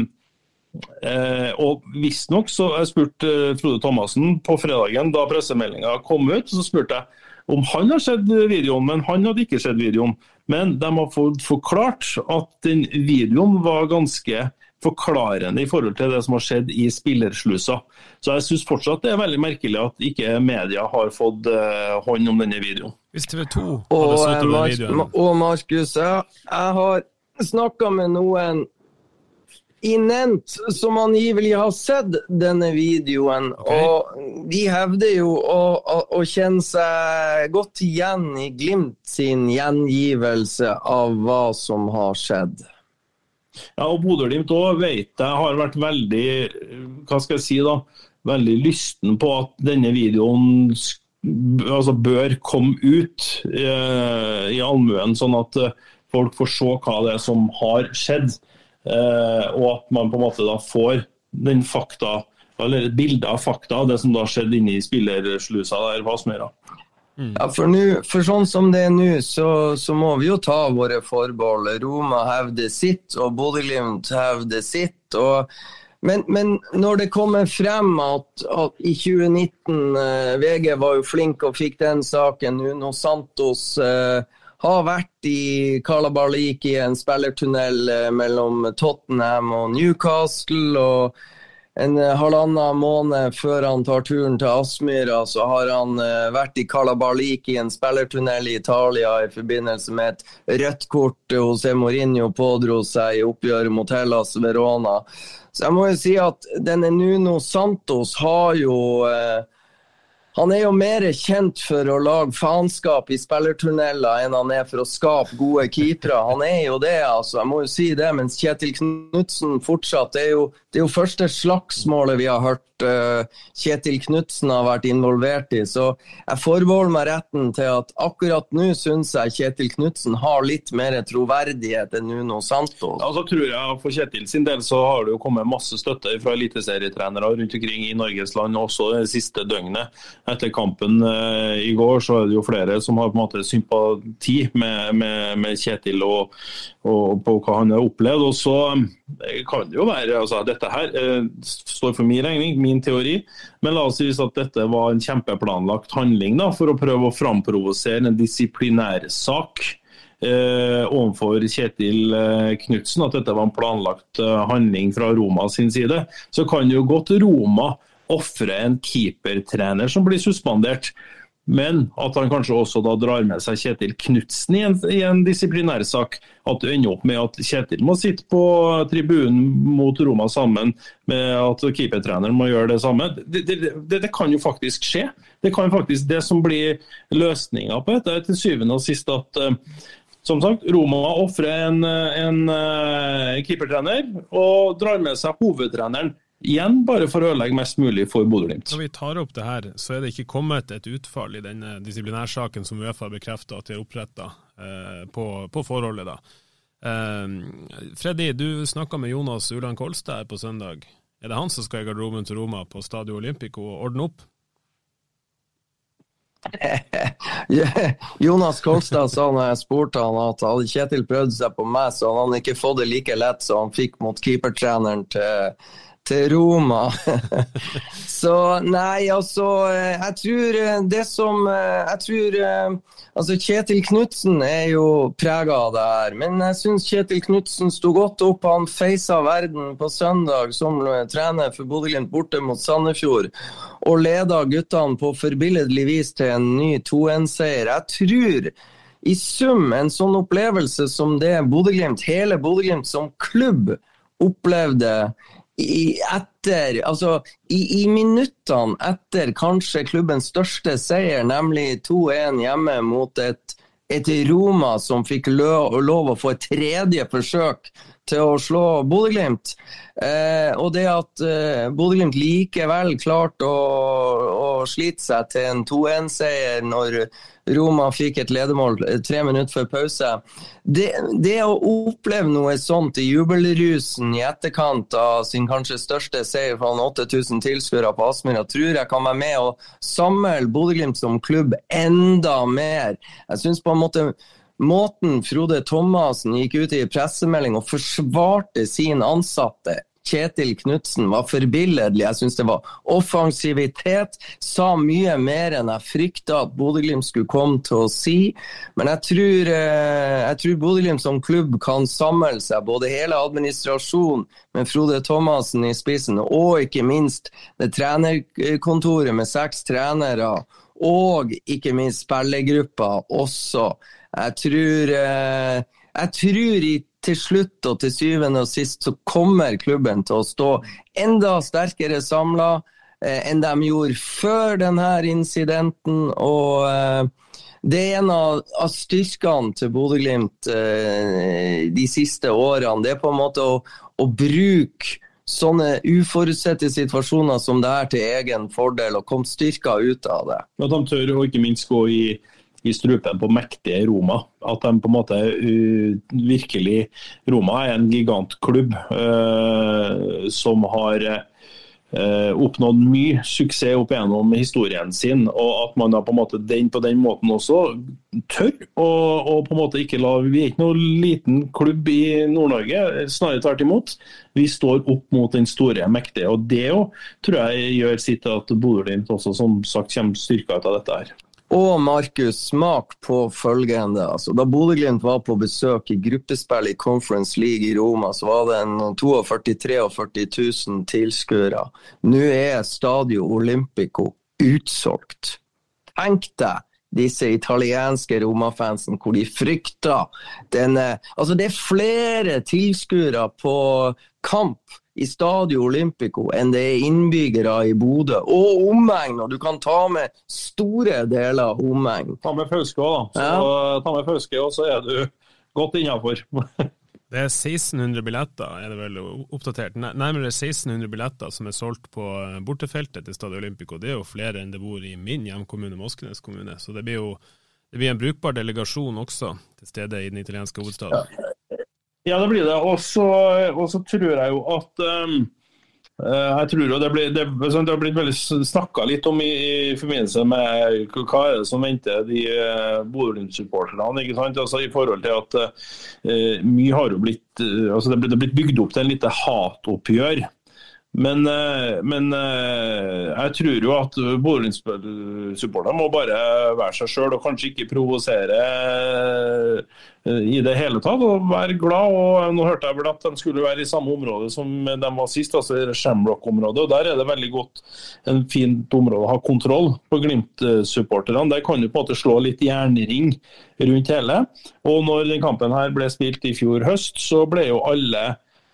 Eh, og Visstnok så jeg spurte eh, Frode Thomassen på fredagen da pressemeldinga kom ut. så spurte jeg om han har sett videoen, men han hadde ikke sett videoen. Men de har fått forklart at den videoen var ganske forklarende i forhold til det som har skjedd i spillerslusa. Så jeg syns fortsatt det er veldig merkelig at ikke media har fått uh, hånd om denne videoen. Hvis TV 2 hadde sett over videoen Og Markus, jeg, jeg har snakka med noen i Nent, som angivelig har sett denne videoen. Okay. Og de hevder jo å, å, å, kjenne seg godt igjen i Glimt sin gjengivelse av hva som har skjedd. Ja, og Bodø-Glimt òg vet jeg har vært veldig hva skal jeg si da, veldig lysten på at denne videoen altså, bør komme ut eh, i allmuen, sånn at eh, folk får se hva det er som har skjedd. Eh, og at man på en måte da får den fakta, eller et bilde av fakta, det som da skjedde inne i spillerslusa der på Aspmyra. Mm. Ja, for, nu, for, sånn som det er nå, så, så, må vi jo ta våre forbehold. Roma hevder sitt, og Bodø-Glimt hevder sitt. og men, men, når det kommer frem at, at i 2019 eh, VG var jo flink og fikk den saken, Uno Santos eh, har vært i Kalabalik i en spillertunnel eh, mellom Tottenham og Newcastle. og en eh, halvannen måned før han tar turen til Aspmyra, så har han uh, vært i Calabalik i en spillertunnel i Italia i forbindelse med et rødt kort José Mourinho pådro seg i oppgjøret mot Hellas Verona. Så jeg må jo si at denne Nuno Santos har jo uh, han er jo mer kjent for å lage faenskap i spillertunneler enn han er for å skape gode keepere. Han er jo det, altså. Jeg må jo si det. Mens Kjetil Knutsen fortsatt Det er jo, det er jo første slagsmålet vi har hørt Kjetil Knutsen har vært involvert i. Så jeg forbeholder meg retten til at akkurat nå syns jeg Kjetil Knutsen har litt mer troverdighet enn Nuno Santos. Ja, så tror jeg For Kjetil sin del så har det jo kommet masse støtte fra eliteserietrenere rundt omkring i Norges land også det siste døgnet. Etter kampen uh, i går så er det jo flere som har på en måte sympati med, med, med Kjetil og, og, på hva han har opplevd. Og så eh, kan det jo være altså Dette her står for min regning. Min min teori. Men la oss si at dette var en kjempeplanlagt handling da, for å prøve å framprovosere en disiplinærsak eh, overfor Kjetil eh, Knutsen, at dette var en planlagt eh, handling fra Roma sin side. Så kan jo godt Roma ofre en keepertrener som blir suspendert. Men at han kanskje også da drar med seg Kjetil Knutsen i en, i en disiplinærsak. At det ender opp med at Kjetil må sitte på tribunen mot Roma sammen med at keepertreneren må gjøre det samme. Det, det, det, det, kan jo faktisk skje. Det kan faktisk det som blir løsninga på dette, er til syvende og sist at uh, som sagt, Roma ofrer en, en uh, keepertrener og drar med seg hovedtreneren. Igjen bare for å ødelegge mest mulig for Bodø-Glimt. Når vi tar opp det her, så er det ikke kommet et utfall i denne disiplinærsaken som Uefa bekrefter at de har oppretta eh, på, på, forholdet. da. Eh, Freddy, du snakka med Jonas Uland Kolstad her på søndag. Er det han som skal i garderoben til Roma på Stadio Olympico og ordne opp? *laughs* Jonas Kolstad sa når jeg spurte han at hadde Kjetil prøvd seg på meg, så han hadde han ikke fått det like lett som han fikk mot keepertreneren til til Roma. *laughs* så nei, altså Jeg tror eh, det som eh, Jeg tror eh, Altså, Kjetil Knutsen er jo prega av det her, men jeg syns Kjetil Knutsen sto godt opp. Han feisa verden på søndag som trener for Bodø-Glimt borte mot Sandefjord, og leda guttene på forbilledlig vis til en ny 2-1-seier. Jeg tror i sum en sånn opplevelse som det Bodø-Glimt, hele Bodø-Glimt som klubb, opplevde i, etter, altså, i, i, minuttene etter kanskje klubbens største seier, nemlig 2-1 hjemme mot et, et, Roma som fikk lov, lov å få et tredje forsøk til å slå Bodø-Glimt. Eh, og det at eh, Bodø-Glimt likevel klarte å, å, slite seg til en 2-1-seier når Roma fikk et ledemål eh, tre minutter før pause. Det, det, å oppleve noe sånt i jubelrusen i etterkant av sin kanskje største seier foran 8000 tilskuere på Aspmyra, tror jeg kan være med å samle Bodø-Glimt som klubb enda mer. Jeg synes på en måte Måten Frode Thomassen gikk ut i pressemelding og forsvarte sin ansatte Kjetil Knutsen var forbilledlig. Jeg syns det var offensivitet. Sa mye mer enn jeg frykta at Bodø-Glimt skulle komme til å si. Men jeg tror, eh, jeg tror Bodø-Glimt som klubb kan samle seg, både hele administrasjonen med Frode Thomassen i spissen, og ikke minst det trenerkontoret med seks trenere, og ikke minst spillergruppa også. Jeg tror, eh, jeg tror i til slutt og til syvende og sist så kommer klubben til å stå enda sterkere samla eh, enn de gjorde før denne incidenten. og eh, det er en av, av styrkene til Bodø-Glimt eh, de siste årene. Det er på en måte å, å bruke sånne uforutsette situasjoner som det er til egen fordel, og komme styrka ut av det. At de tør å ikke minst gå i i strupen på mektige Roma. At de på en måte uh, virkelig Roma er en gigantklubb uh, som har uh, oppnådd mye suksess opp gjennom historien sin, og at man da på en måte den på den måten også tør å på en måte ikke la Vi er ikke noen liten klubb i Nord-Norge, snarere tvert imot. Vi står opp mot den store, mektige. og Det jo, tror jeg gjør sitt til at Bodø-Glimt også som sagt kommer styrka ut av dette her. Og Markus, smak på følgende. Altså, da Bodø-Glimt var på besøk i gruppespill i Conference League i Roma, så var det en 42 43 000 tilskuere. Nå er Stadio Olympico utsolgt. Tenk deg disse italienske Roma-fansen, hvor de frykter denne Altså, det er flere tilskuere på kamp i Stadio Olympico enn det er innbyggere i Bodø. Og omegn, og du kan ta med store deler av omegn. Ta med Fauske òg, da. Så, ja. Ta med Fauske, og så er du godt innafor. *laughs* Det er 1600 billetter, er det vel oppdatert. Nærmere 1600 billetter som er solgt på eh, bortefeltet til Stadio Olympico. Det er jo flere enn det bor i min hjemkommune, Moskenes kommune. Så det blir jo det blir en brukbar delegasjon også til stede i den italienske hovedstaden. Ja, ja det blir det. Og så tror jeg jo at um jeg tror jo Det, blir, det, det har blitt veldig snakka litt om i, i, forbindelse med hva er det som venter de uh, Bodø-Glimt-supporterne. Altså, I forhold til at uh, mye har jo blitt uh, altså det, er blitt bygd opp til en lite hatoppgjør men, eh, men, eh, jeg tror jo at Bodø-Glimt-supporterne må bare være seg sjøl og kanskje ikke provosere eh, i det hele tatt. og Være glad. og Nå hørte jeg vel at de skulle være i samme område som de var sist, altså Shamrock-området. og Der er det veldig godt en fint område å ha kontroll på Glimt-supporterne. Der kan du på en måte slå litt jernring rundt hele. Og når kampen her ble spilt i fjor høst, så ble jo alle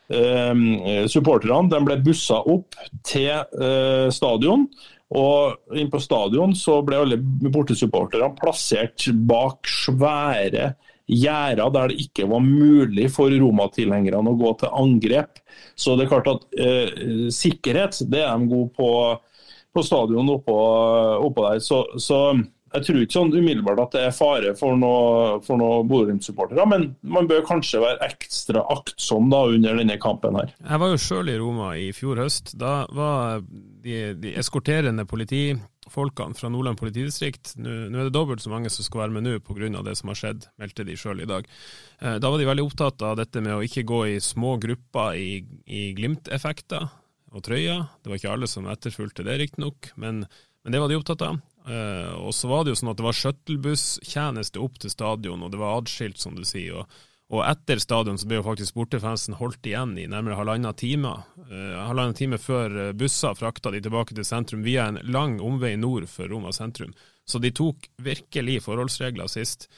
eh, de ble bussa opp til eh, stadion. Og inn på stadion så ble alle bortesupporterne plassert bak svære gjerder der det ikke var mulig for Roma-tilhengerne å gå til angrep. Så det er klart at eh, sikkerhet det er de gode på på stadion oppå, oppå der. Så, så jeg tror ikke sånn umiddelbart at det er fare for noen noe Bodø-Glimt-supportere, men man bør kanskje være ekstra aktsom da under denne kampen her. Jeg var jo sjøl i Roma i fjor høst. Da var de, de eskorterende politifolkene fra Nordland politidistrikt nå er det dobbelt så mange som skal være med nå pga. det som har skjedd, meldte de sjøl i dag. Eh, da var de veldig opptatt av dette med å ikke gå i små grupper i, i Glimt-effekter og trøyer. Det var ikke alle som etterfulgte det, riktignok, men, men det var de opptatt av. Uh, og så var det jo sånn at det var shuttlebusstjeneste opp til stadion, og det var adskilt, som du sier. Og, og etter stadion så ble jo faktisk bortefansen holdt igjen i nærmere halvannen time. Uh, halvannen time før eh, busser frakta de tilbake til sentrum via en lang omvei nord for Roma sentrum. Så de tok virkelig forholdsregler sist.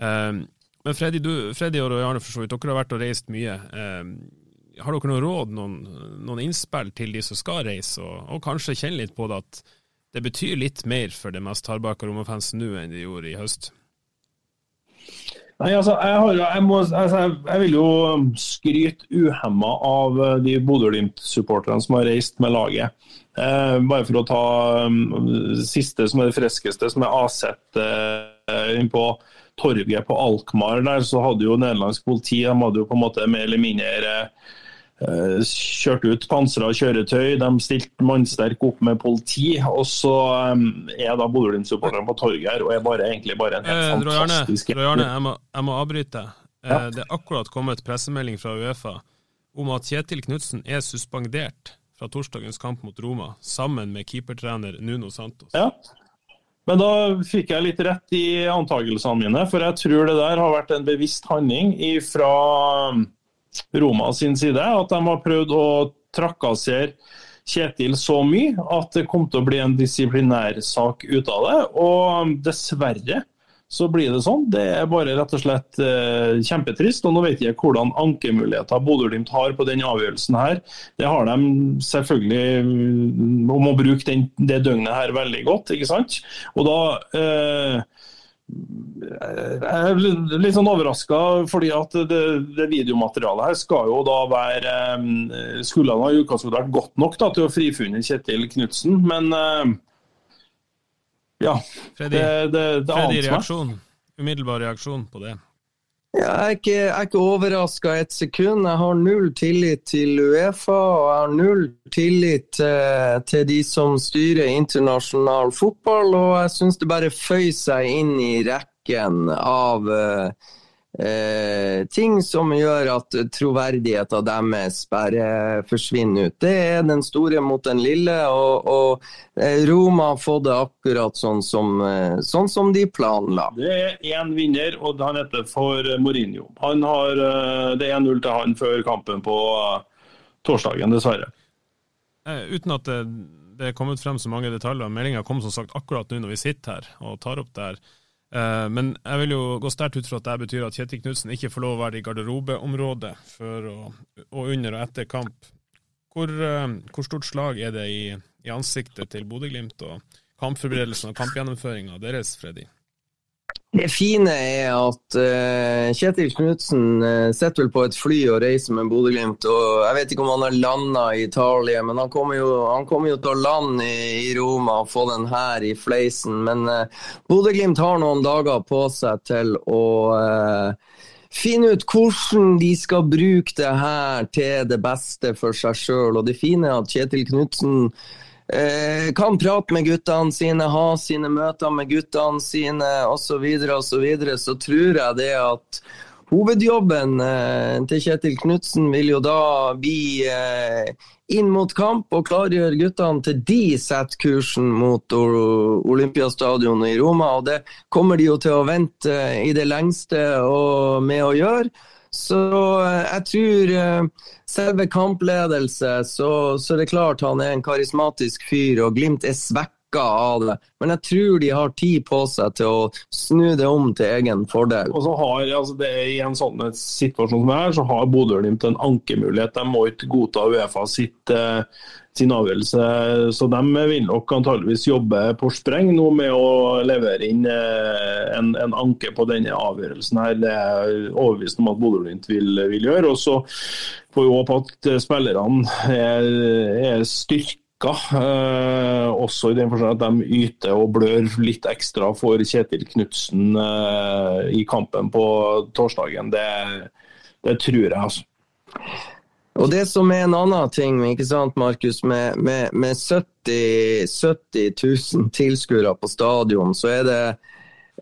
Uh, men Freddy, du, Freddy og Arne for så vidt, dere har vært og reist mye. har dere noen råd, noen, noen, innspill til de som skal reise, og, og kanskje kjenne litt på det at det betyr litt mer for det mest hardbarka Roma-fansen nå enn det gjorde i høst? Nei, altså, jeg, har, jeg, må, altså, jeg, vil jo skryte uhemma av eh, de Bodø-Glimt-supporterne som har reist med laget. Eh, bare for å ta um, siste som er det freskeste, som er Aset eh, på torget på Alkmaar. Der så hadde jo nederlandsk politi de hadde jo på en måte mer eller mindre Eh, kjørte ut pansra kjøretøy, de stilte mannsterk opp med politi. Og så er da Bodø-Glimt-supporterne på torget her og er bare, egentlig bare en helt eh, fantastisk Rojarne, jeg, jeg må avbryte. Eh, ja. Det er akkurat kommet pressemelding fra Uefa om at Kjetil Knutsen er suspendert fra torsdagens kamp mot Roma, sammen med keepertrener Nuno Santos. Ja. Men da fikk jeg litt rett i antakelsene mine, for jeg tror det der har vært en bevisst handling fra Roma sin side. At de har prøvd å trakassere Kjetil så mye at det kom til å bli en disiplinærsak ut av det. Og dessverre så blir det sånn. Det er bare rett og slett eh, kjempetrist. og Nå vet jeg hvordan ankemuligheter Bodø-Glimt har på den avgjørelsen her. Det har de selvfølgelig mm, om å bruke den, det døgnet her veldig godt. ikke sant? Og da eh, jeg er litt sånn overraska, fordi at det, det, videomaterialet her skal jo da være eh, Skulle han ha i utgangspunktet vært godt nok da, til å frifunne Kjetil Knutsen, men eh, Ja. Freddy, det, det, det Freddy reaksjon. Umiddelbar reaksjon på det. Ja, jeg er ikke, jeg ikke overraska et sekund. Jeg har null tillit til Uefa, og jeg har null tillit til, til de som styrer internasjonal fotball. Og jeg syns det bare føyer seg inn i rekken av eh, eh, ting som gjør at troverdigheten deres bare forsvinner ut. Det er den store mot den lille, og, og eh, Roma har fått det akkurat sånn som, eh, sånn som de planla. Det er én vinner, og han heter for Mourinho. Han har, det er 1-0 til han før kampen på torsdagen, dessverre. Eh, uten at det, det er kommet frem så mange detaljer. Meldinga kom som sagt akkurat nå når vi sitter her og tar opp det her. Eh, Men jeg vil jo gå sterkt ut fra at det betyr at Kjetil Knutsen ikke får lov å være i garderobeområdet før og, og under og etter kamp. Hvor, eh, hvor stort slag er det i, i ansiktet til Bodø-Glimt og kampforberedelsen og kampgjennomføringa deres, Freddy? Det fine er at uh, Kjetil Knutsen uh, sitter vel på et fly og reiser med Bodø-Glimt. Jeg vet ikke om han har landa i Italia, men han kommer jo, han kommer jo til å lande i, i Roma og få den her i fleisen. Men uh, Bodø-Glimt har noen dager på seg til å uh, finne ut hvordan de skal bruke det her til det beste for seg sjøl. Og det fine er at Kjetil Knutsen kan prate med guttene sine, ha sine møter med guttene sine osv., så, videre, og så, videre, så tror jeg det at hovedjobben eh, til Kjetil Knutsen vil jo da bli eh, inn mot kamp og klargjøre guttene til de setter kursen mot Olympiastadionet i Roma. og Det kommer de jo til å vente eh, i det lengste med å gjøre. Så eh, jeg tror eh, selve kampledelse, så, så er det klart han er en karismatisk fyr, og Glimt er svekka av det. Men jeg tror de har tid på seg til å snu det om til egen fordel. Og så har, altså det er I en sånn situasjon som er, så har Bodø-Glimt en ankemulighet. De må ikke godta Uefa sitt, eh, sin avgjørelse. Så de vil nok antageligvis jobbe på spreng nå med å levere inn eh, en, en anke på denne avgjørelsen. her. Det er jeg overbevist om at Bodø-Glimt vil, vil gjøre. Og så får vi håpe at spillerne er, er styrka. Eh, også i den forstand at de yter og blør litt ekstra for Kjetil Knutsen eh, i kampen på torsdagen. Det, det tror jeg, altså. Og det som er en annen ting, ikke sant, Markus, med, med, med 70, 70 000 tilskuere på stadion, så er det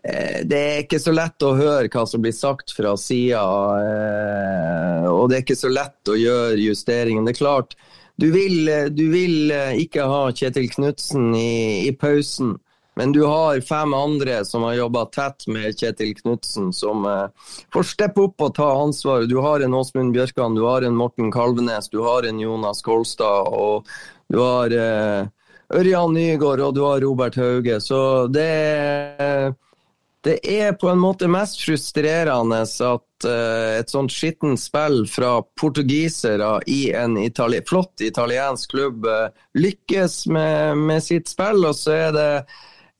eh, det er ikke så lett å høre hva som blir sagt fra sida, eh, og det er ikke så lett å gjøre justeringen. Det er klart, du vil, du vil eh, ikke ha Kjetil Knutsen i, i pausen, men du har fem andre som har jobba tett med Kjetil Knutsen, som eh, får steppe opp og ta ansvaret. Du har en Åsmund Bjørkan, du har en Morten Kalvenes, du har en Jonas Kolstad, og du har eh, Ørjan Nygaard og du har Robert Hauge. Så det, det er på en måte mest frustrerende at eh, et sånt skittent spill fra portugisere i en itali flott italiensk klubb eh, lykkes med, med sitt spill, og så er det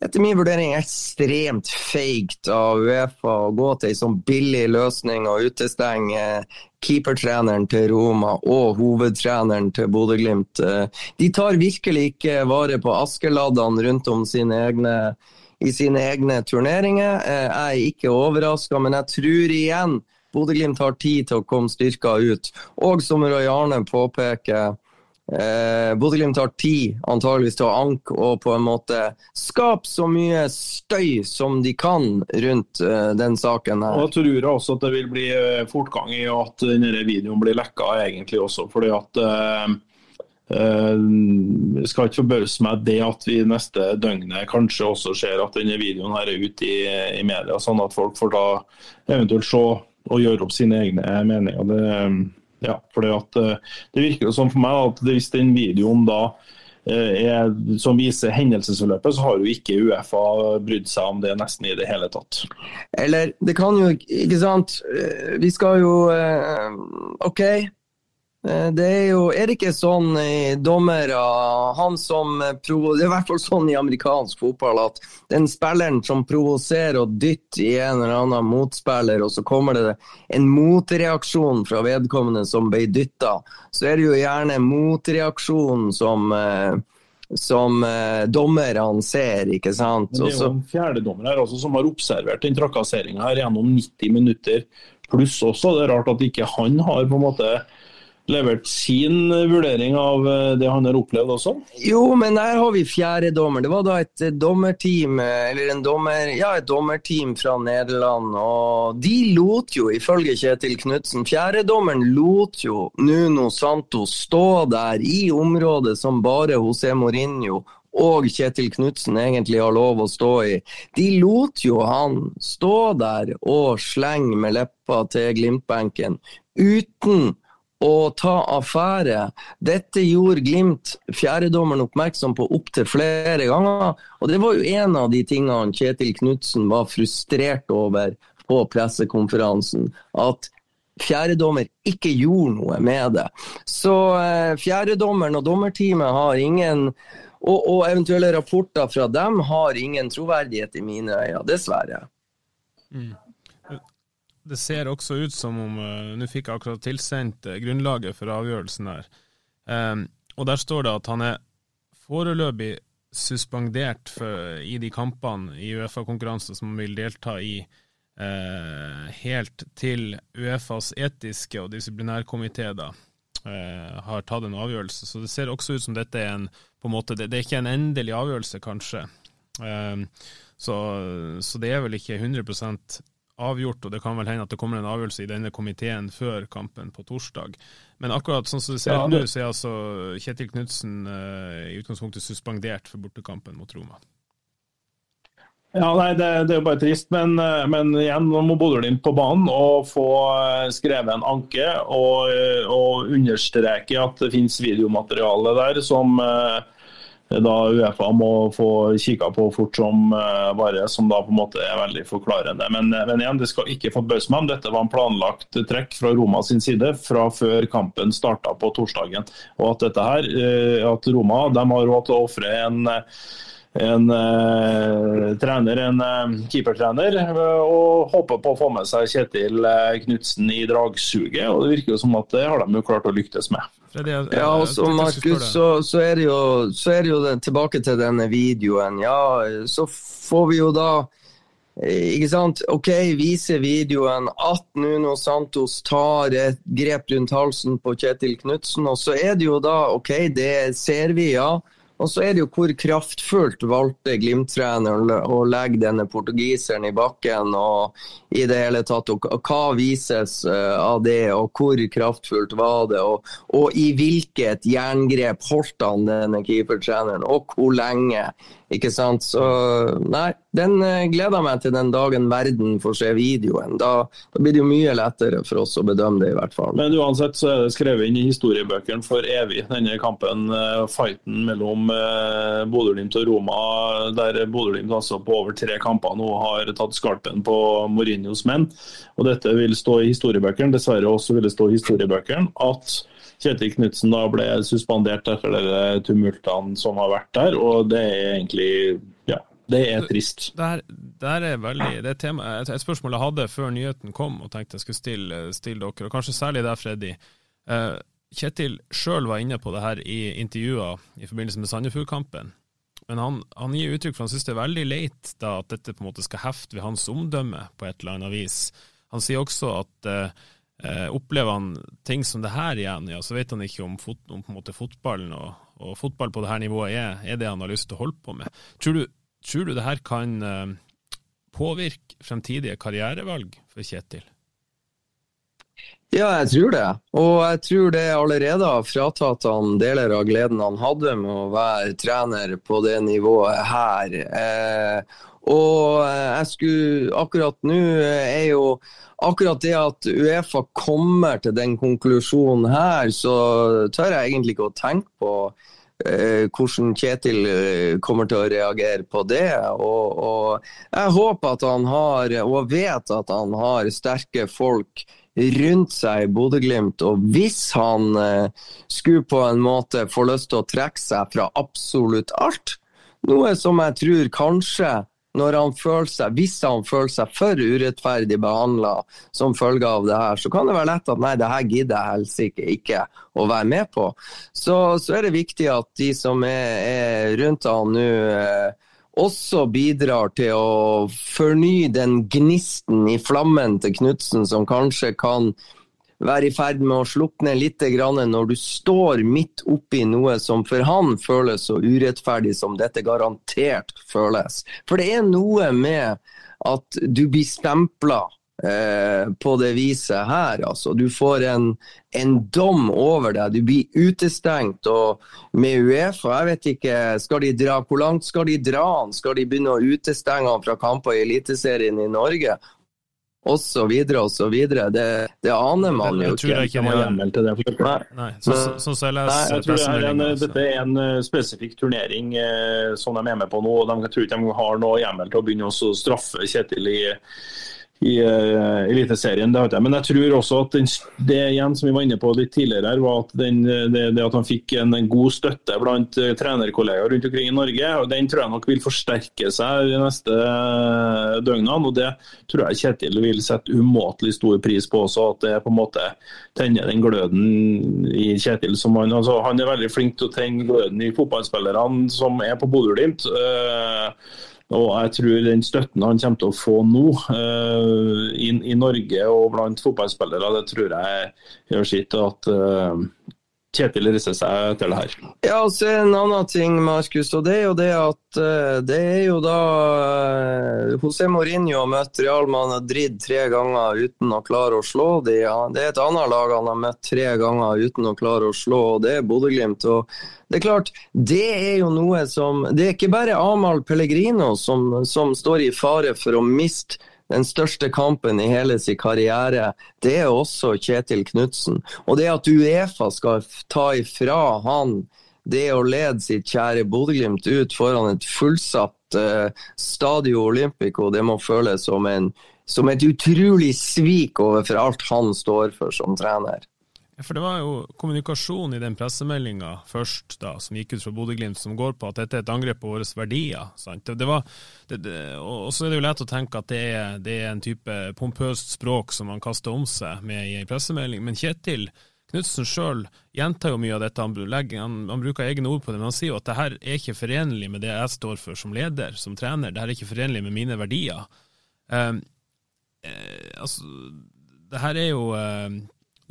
etter min vurdering ekstremt feigt av Uefa å gå til en sånn billig løsning og utestenge keepertreneren til Roma og hovedtreneren til Bodø-Glimt. De tar virkelig ikke vare på askeladdene rundt om sine egne, i sine egne turneringer. Jeg er ikke overraska, men jeg tror igjen Bodø-Glimt har tid til å komme styrka ut. Og som Roy Arne påpeker, Eh, Bodø-Glimt har tid antageligvis til å anke og på en måte skape så mye støy som de kan rundt eh, den saken her. Og jeg tror også at det vil bli eh, fortgang i at denne videoen blir lekka, egentlig også. fordi at eh, eh, skal ikke forbause meg det at vi neste døgnet kanskje også ser at denne videoen her er ute i, i media, sånn at folk får da eventuelt se og gjøre opp sine egne meninger. Det, ja, for at eh, det virker jo sånn for meg at hvis den videoen da eh, er, som viser hendelsesforløpet, så har jo ikke Uefa brydd seg om det nesten i det hele tatt. Eller det kan jo Ikke sant. Eh, Vi skal jo OK. Eh, Det er jo Er det ikke sånn i dommere Han som eh, provo... Det er i hvert fall sånn i amerikansk fotball at den spilleren som provoserer og dytter i en eller annen motspiller, og så kommer det en motreaksjon fra vedkommende som ble dytta, så er det jo gjerne motreaksjonen som eh, som dommerne ser, ikke sant. Men det er jo en fjerdedommer her også som har observert den trakasseringa gjennom 90 minutter pluss også. Det er rart at ikke han har på en måte levert sin vurdering av eh, det han har opplevd også? Jo, men der har vi fjerde dommer. Det var da et dommerteam eller en dommer, ja, et dommerteam fra Nederland. og De lot jo, ifølge Kjetil Knutsen, fjerdedommeren lot jo Nuno Santos stå der i området som bare José Mourinho og Kjetil Knutsen egentlig har lov å stå i. De lot jo han stå der og slenge med leppa til Glimt-benken uten å ta affære. Dette gjorde Glimt fjerdedommeren oppmerksom på opptil flere ganger. Og det var jo en av de tingene Kjetil Knutsen var frustrert over på pressekonferansen. At fjerdedommer ikke gjorde noe med det. Så eh, fjerdedommeren og dommerteamet har ingen og, og, eventuelle rapporter fra dem har ingen troverdighet i mine øyne, dessverre. Mm det ser også ut som om uh, Nå fikk jeg akkurat tilsendt uh, grunnlaget for avgjørelsen her. Um, og der står det at han er foreløpig suspendert for, i de kampene i Uefa-konkurransen som han vil delta i, uh, helt til Uefas etiske og disiplinærkomité da har tatt en avgjørelse. Så det ser også ut som dette er en på en måte, det, det er ikke en endelig avgjørelse, kanskje. Um, så, så, det er vel ikke 100 avgjort, og det kan vel hende at det kommer en avgjørelse i denne komiteen før kampen på torsdag. Men akkurat sånn som det ser ut ja, nå, så er altså Kjetil Knutsen uh, i utgangspunktet suspendert for bortekampen mot Roma. Ja, nei, det, det, er jo bare trist, men, eh, men igjen, nå må Bodø-Glimt på banen og få eh, skrevet en anke og, og understreke at det finnes videomateriale der som uh, da Uefa må få kikka på fort som bare, som da på en måte er veldig forklarende. Men, men igjen, det skal ikke forbause meg om dette var en planlagt trekk fra Roma sin side fra før kampen starta på torsdagen. Og at dette her, eh, at Roma de har råd til å ofre en en uh, trener, en uh, keepertrener, uh, og håper på å få med seg Kjetil uh, Knutsen i dragsuget. og Det virker jo som at det har de jo klart å lyktes med. Ja, og så Markus, så, så, er det jo, så er det jo den, tilbake til denne videoen. Ja, så får vi jo da ikke sant? OK, viser videoen at Nuno Santos tar et grep rundt halsen på Kjetil Knutsen. Og så er det jo da OK, det ser vi, ja. Og så er det jo hvor kraftfullt valgte Glimt-treneren å legge denne portugiseren i bakken. og i det hele tatt, og Hva vises eh, av det, og hvor kraftfullt var det? Og, og i hvilket jerngrep holdt han denne keepertreneren, og hvor lenge? Ikke sant? Så nei, den eh, gleder meg til den dagen verden får se videoen. Da, da, blir det jo mye lettere for oss å bedømme det, i hvert fall. Men uansett så er det skrevet inn i historiebøkene for evig, denne kampen, uh, fighten mellom uh, Bodø-Glimt og Roma, der Bodø-Glimt altså på over tre kamper nå har tatt skalpen på Mourinhos menn. Og dette vil stå i historiebøkene. Dessverre også vil det stå i historiebøkene at Kjetil Knutsen da ble suspendert etter de tumultene som har vært der, og det er egentlig ja, det er trist. Det, er, er veldig, det er tema, et, et, spørsmål jeg hadde før nyheten kom og tenkte jeg skulle stille, stille dere, og kanskje særlig deg, Freddy. Uh, Kjetil sjøl var inne på det her i intervjuer i forbindelse med Sandefjord-kampen. Men han, han, gir uttrykk for han synes det er veldig leit da, at dette på en måte skal hefte ved hans omdømme på et eller annet vis. Han sier også at uh, Eh, opplever han ting som det her igjen, ja, så vet han ikke om, fot, om fotballen og, og, fotball på det her nivået er, er, det han har lyst til å holde på med. Tror du, tror du det her kan eh, påvirke fremtidige karrierevalg for Kjetil? Ja, jeg tror det. Og jeg tror det allerede har fratatt han deler av gleden han hadde med å være trener på det nivået her. Eh, og jeg skulle Akkurat nå er jo akkurat det at Uefa kommer til den konklusjonen her, så tør jeg egentlig ikke å tenke på eh, hvordan Kjetil eh, kommer til å reagere på det. Og, og, jeg håper at han har, og vet at han har, sterke folk rundt seg i Bodø-Glimt. Og hvis han eh, skulle på en måte få lyst til å trekke seg fra absolutt alt, noe som jeg tror kanskje når han føler seg, hvis han føler seg for urettferdig behandla som følge av det her, så kan det være lett at nei, det her gidder jeg helst ikke, ikke å være med på. Så, så, er det viktig at de som er, er rundt han nå, eh, også bidrar til å fornye den gnisten i flammen til Knutsen som kanskje kan være i ferd med å slukne litt når du står midt oppi noe som for han føles så urettferdig som dette garantert føles. For det er noe med at du blir stempla eh, på det viset her. Altså. Du får en, en, dom over deg, du blir utestengt. Og med Uefa, jeg vet ikke, skal de dra, hvor langt skal de dra han? Skal de begynne å utestenge han fra kamper i Eliteserien i Norge? Og så videre og så videre. Det, det aner man jo ikke. Jeg tror ikke hjemmel til det. Nei. Nei. Så, så, så, så jeg Nei, jeg tror det er en, dette er en uh, spesifikk turnering uh, som de er med på nå. og De, tror ikke de har noe hjemmel til å begynne å straffe Kjetil i i uh, Eliteserien. Det Men jeg tror også at den, det igjen som vi var inne på litt tidligere, her, var at den, det, det, at han fikk en, en god støtte blant uh, trenerkollegaer rundt omkring i Norge. og Den tror jeg nok vil forsterke seg de neste uh, døgnene. og Det tror jeg Kjetil vil sette umåtelig stor pris på også. At det på en måte tenner den gløden i Kjetil. som Han altså, han er veldig flink til å tenne gløden i fotballspillerne som er på Bodø-Glimt. Uh, og jeg tror den støtten han kommer til å få nå uh, i, i, Norge og blant fotballspillere, det tror jeg gjør sitt at uh, Kjetil risser seg til det her. Ja, og så En annen ting, Markus, og det er jo det at uh, det er jo da José Mourinho har møtt Real Madrid tre ganger uten å klare å slå dem. Det er et annet lag han har møtt tre ganger uten å klare å slå, og det er Bodø-Glimt. det er klart, det er jo noe som Det er ikke bare Amahl Pellegrino som, som står i fare for å miste den største kampen i hele sin karriere, det er også Kjetil Knutsen. Og det at Uefa skal ta ifra han det å lede sitt kjære Bodø-Glimt ut foran et fullsatt uh, Stadio Olympico, det må føles som, en, som et utrolig svik overfor alt han står for som trener. For Det var jo kommunikasjon i den pressemeldinga først da, som gikk ut fra Bodø-Glimt, som går på at dette er et angrep på våre verdier. Sant? Det, var, det, det, og så er det jo lett å tenke at det er, det er, en type pompøst språk som man kaster om seg med i en pressemelding. Men Kjetil Knutsen sjøl gjentar jo mye av dette. Han, legger, han, han, bruker egne ord på det, men han sier jo at det her er ikke forenlig med det jeg står for som leder, som trener. Det her er ikke forenlig med mine verdier. Um, eh, altså, det her er jo eh,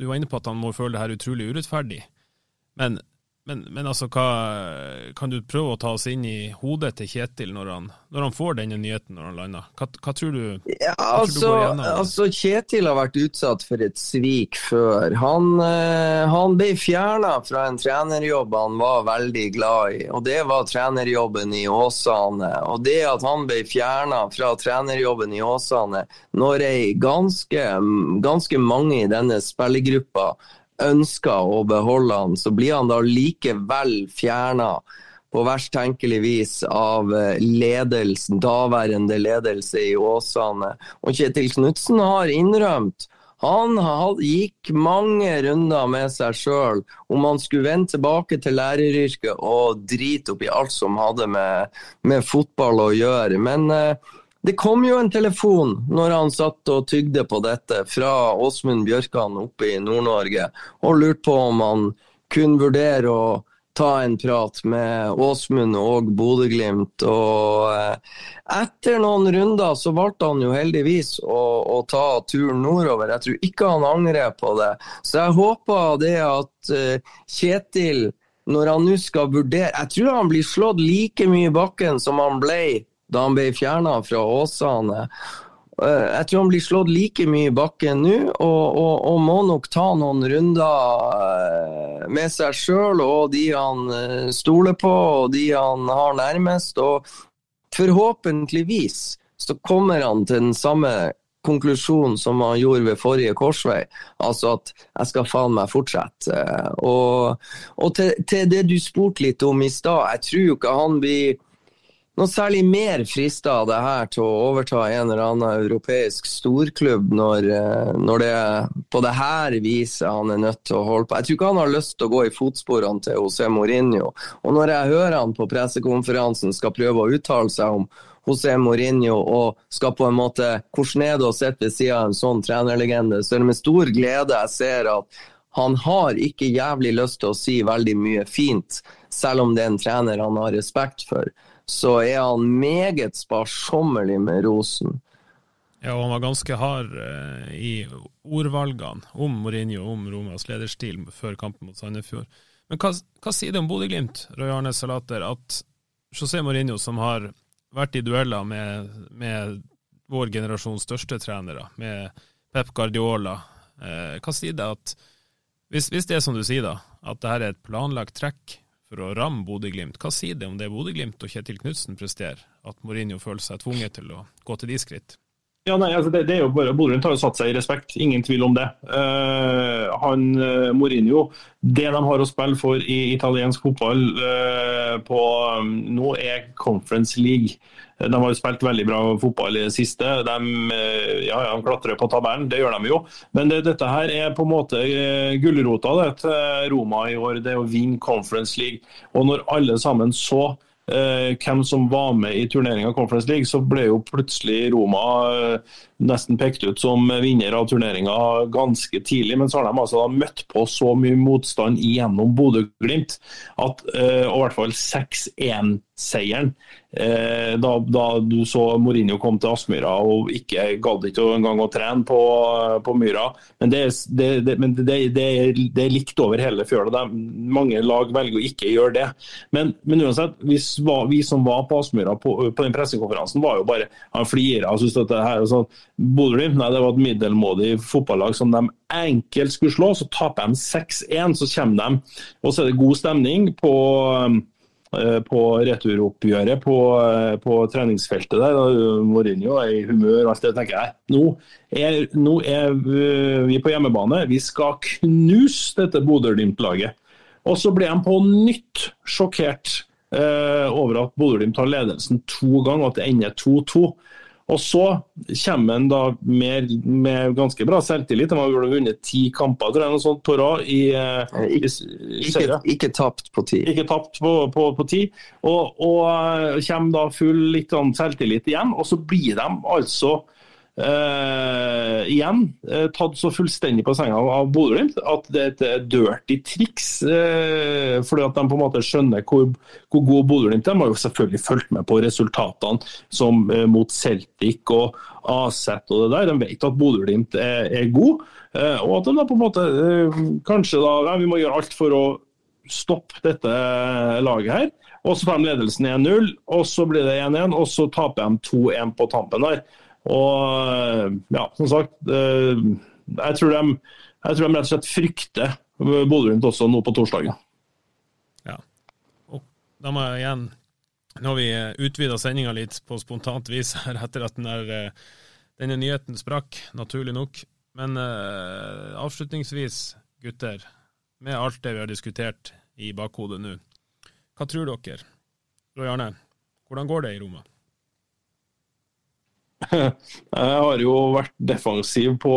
du var inne på at han må føle det her utrolig urettferdig. Men men, men, altså, hva, kan du prøve å ta oss inn i hodet til Kjetil når han, når han får denne nyheten når han lander? Hva, hva tror du? Ja, altså, du altså, Kjetil har vært utsatt for et svik før. Han, eh, han ble fjerna fra en trenerjobb han var veldig glad i, og det var trenerjobben i Åsane. Og det at han ble fjerna fra trenerjobben i Åsane når ei ganske, ganske mange i denne spillergruppa ønsker å beholde han, så blir han da likevel fjerna på verst tenkelig vis av eh, ledelsen, daværende ledelse i Åsane. Og Kjetil Knutsen har innrømt han gikk mange runder med seg sjøl om han skulle vende tilbake til læreryrket og drite opp i alt som hadde med, med fotball å gjøre. Men eh, det kom jo en telefon når han satt og tygde på dette, fra Åsmund Bjørkan oppe i Nord-Norge, og lurte på om han kunne vurdere å ta en prat med Åsmund og Bodø-Glimt. Og eh, etter noen runder så valgte han jo heldigvis å, å, ta turen nordover. Jeg tror ikke han angrer på det. Så jeg håper det at uh, Kjetil, når han nå skal vurdere Jeg tror han blir slått like mye i bakken som han ble da han ble fjerna fra Åsane. Eh, jeg tror han blir slått like mye i bakken nå, og, og, og, må nok ta noen runder eh, med seg sjøl og de han eh, stoler på og de han har nærmest. Og forhåpentligvis så kommer han til den samme konklusjonen som han gjorde ved forrige korsvei. Altså at jeg skal faen meg fortsette. Og, og til, til, det du spurte litt om i stad, jeg tror jo ikke han blir noe særlig mer frista av det her til å overta en eller annen europeisk storklubb når, eh, når det på det her viset han er nødt til å holde på. Jeg tror ikke han har lyst til å gå i fotsporene til José Mourinho. Og når jeg hører han på pressekonferansen skal prøve å uttale seg om, José Mourinho og skal på en måte Hvordan er det å sitte ved siden av en sånn trenerlegende? Så er det med stor glede jeg ser at han har ikke jævlig lyst til å si veldig mye fint, selv om det er en trener han har respekt for. Så er han meget sparsommelig med rosen. Ja, og han var ganske hard eh, i ordvalgene om Mourinho, om Romas lederstil før kampen mot Sandefjord. Men hva, hva sier det om Bodø-Glimt, Roy Arne Salater, at José Mourinho, som har vært i dueller med, med vår generasjons største trenere, med Pep Guardiola. Eh, hva sier det at hvis, hvis, det er som du sier, da, at dette er et planlagt trekk for å ramme Bodø-Glimt, hva sier det om det Bodø-Glimt og Kjetil Knutsen presterer, at Mourinho føler seg tvunget til å gå til de skritt? Ja, nei, altså det, det, er jo bare Bodø har jo satt seg i respekt, ingen tvil om det. Uh, han, uh, Mourinho, det de har å spille for i italiensk fotball uh, på um, nå, er Conference League. De har jo spilt veldig bra fotball i det siste. De, ja, ja, de klatrer på tabellen, det gjør de jo. Men det, dette her er på en måte gulrota til Roma i år, det er å vinne Conference League. Og når alle sammen så eh, hvem som var med i turneringa Conference League, så ble jo plutselig Roma eh, nesten pekt ut som vinner av turneringa ganske tidlig. Men så har de altså møtt på så mye motstand gjennom Bodø-Glimt at eh, og i hvert fall 6-1-seieren Eh, da, da, du så Mourinho kom til Aspmyra og ikke gadd ikke engang å trene på, på Myra. Men, det, det, det, men det, er, likt over hele fjøla. Mange lag velger å ikke gjøre det. Men, men uansett, vi, vi, som var på Aspmyra på, på, den pressekonferansen, var jo bare Han flira og syntes dette her og sånn, Bodø-Glimt det var et middelmådig fotballag som de enkelt skulle slå. Så taper de 6-1, så kommer de, og så er det god stemning på Eh, på returoppgjøret på, eh, på, treningsfeltet der. Mourinho er i humør og alt det. tenker jeg. Nå er, nå er, vi på hjemmebane. Vi skal knuse dette Bodø-Glimt-laget. Og så ble de på nytt sjokkert eh, over at Bodø-Glimt har ledelsen to ganger, og at det ender 2-2. Og så kommer han da med, med, ganske bra selvtillit. Han har vunnet ti kamper tror jeg, noe sånt på rad. I, eh, i, i ikke, ikke tapt på ti. Ikke tapt på, på, på ti. Og, og, eh, kommer da full litt sånn selvtillit igjen. Og så blir de altså Uh, igjen uh, tatt så fullstendig på senga av Bodø-Glimt at det er et dirty triks. Uh, fordi at de på en måte skjønner hvor, hvor god Bodø-Glimt er. De har jo selvfølgelig fulgt med på resultatene som mot Celtic og Aset og det der. De vet at Bodø-Glimt er, er, god. og at de da på en måte kanskje da ja, Vi må gjøre alt for å stoppe dette laget her. Og så får de ledelsen 1-0, og så blir det 1-1, og så taper de 2-1 på tampen der. Og ja, som sagt, eh, jeg tror de, jeg tror de rett og slett frykter Bodø-Glimt også nå på torsdagen. Ja, og da må jeg igjen Nå har vi utvida sendinga litt på spontant vis her etter at denne, der denne nyheten sprakk, naturlig nok. Men uh, avslutningsvis, gutter, med alt det vi har diskutert i bakhodet nå, hva tror dere? Roy Arne, hvordan går det i Roma? *laughs* Jeg har jo vært defensiv på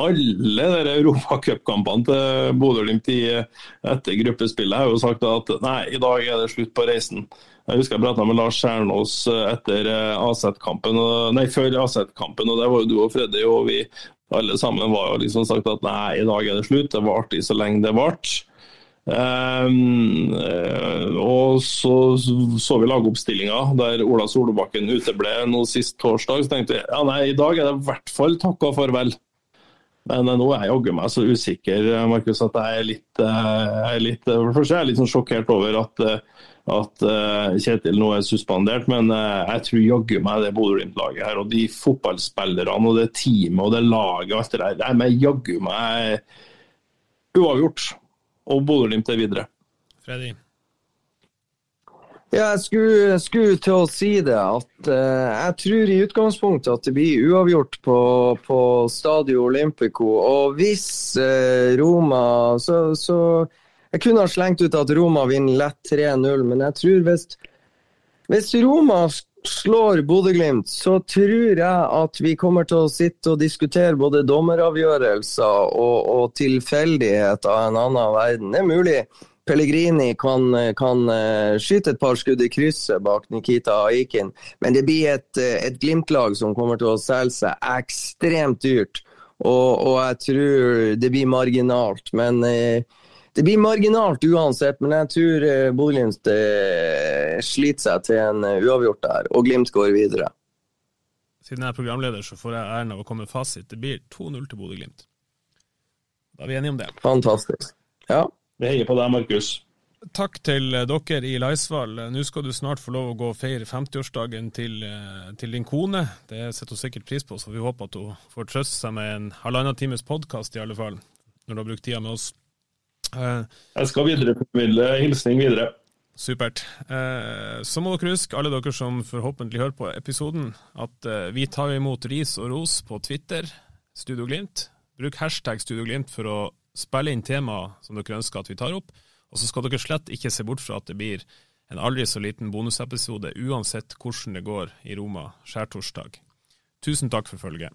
alle de Europacupkampene til Bodø-Glimt etter gruppespillet. Jeg har jo sagt at nei, i dag er det slutt på reisen. Jeg husker jeg prata med Lars Kjernås etter AZ-kampen, nei, før AZ-kampen, og det var jo du og Freddy og vi alle sammen var jo liksom sagt at nei, i dag er det slutt. Det var artig så lenge det varte. Um, og så så vi lagoppstillinga der Ola Solbakken uteble nå sist torsdag. Så tenkte jeg ja nei, i dag er det i hvert fall takk og farvel. Men uh, nå er jeg jaggu meg så usikker Markus, at jeg er litt, jeg er litt For det er jeg litt sånn sjokkert over at, at Kjetil nå er suspendert, men jeg tror jaggu meg det Bodø-Glimt-laget her, og de fotballspillerne og det teamet og det laget og alt det der, det er jaggu meg uavgjort og Bodø-Glimt er videre. Freddy? Ja, jeg skulle, skulle, til å si det. At uh, jeg tror i utgangspunktet at det blir uavgjort på, på Stadio Olympico. Og hvis uh, Roma så, så, Jeg kunne ha slengt ut at Roma vinner lett 3-0, men jeg tror hvis, hvis Roma slår Bodø-Glimt, så tror jeg at vi kommer til å sitte og diskutere både dommeravgjørelser og, og tilfeldighet av en annen verden. Det er mulig Pellegrini kan, kan skyte et par skudd i krysset bak Nikita Aikin, men det blir et, et Glimt-lag som kommer til å selge seg ekstremt dyrt. Og, og jeg tror det blir marginalt. Men eh, det blir marginalt uansett, men jeg tror eh, Bodø-Glimt eh, sliter seg til en uavgjort der, og Glimt går videre. Siden jeg er programleder, så får jeg æren av å komme med fasit. Det blir 2-0 til Bodø-Glimt. Da er vi enige om det. Fantastisk. Ja. Vi heier på deg, Markus. Takk til dere i Laisvall. Nå skal du snart få lov å gå og feire 50-årsdagen til, til, din kone. Det setter hun sikkert pris på, så vi håper at hun får trøste seg med en halvannen times podkast, i alle fall, når du har brukt tida med oss. Uh, Jeg skal videreformidle hilsning videre. Supert. Uh, så må dere huske, alle dere som forhåpentlig hører på episoden, at vi tar imot ris og ros på Twitter, Studio Glimt. Bruk hashtag Studio Glimt for å spille inn temaer som dere ønsker at vi tar opp. Og så skal dere slett ikke se bort fra at det blir en aldri så liten bonusepisode uansett hvordan det går i Roma skjærtorsdag. Tusen takk for følget.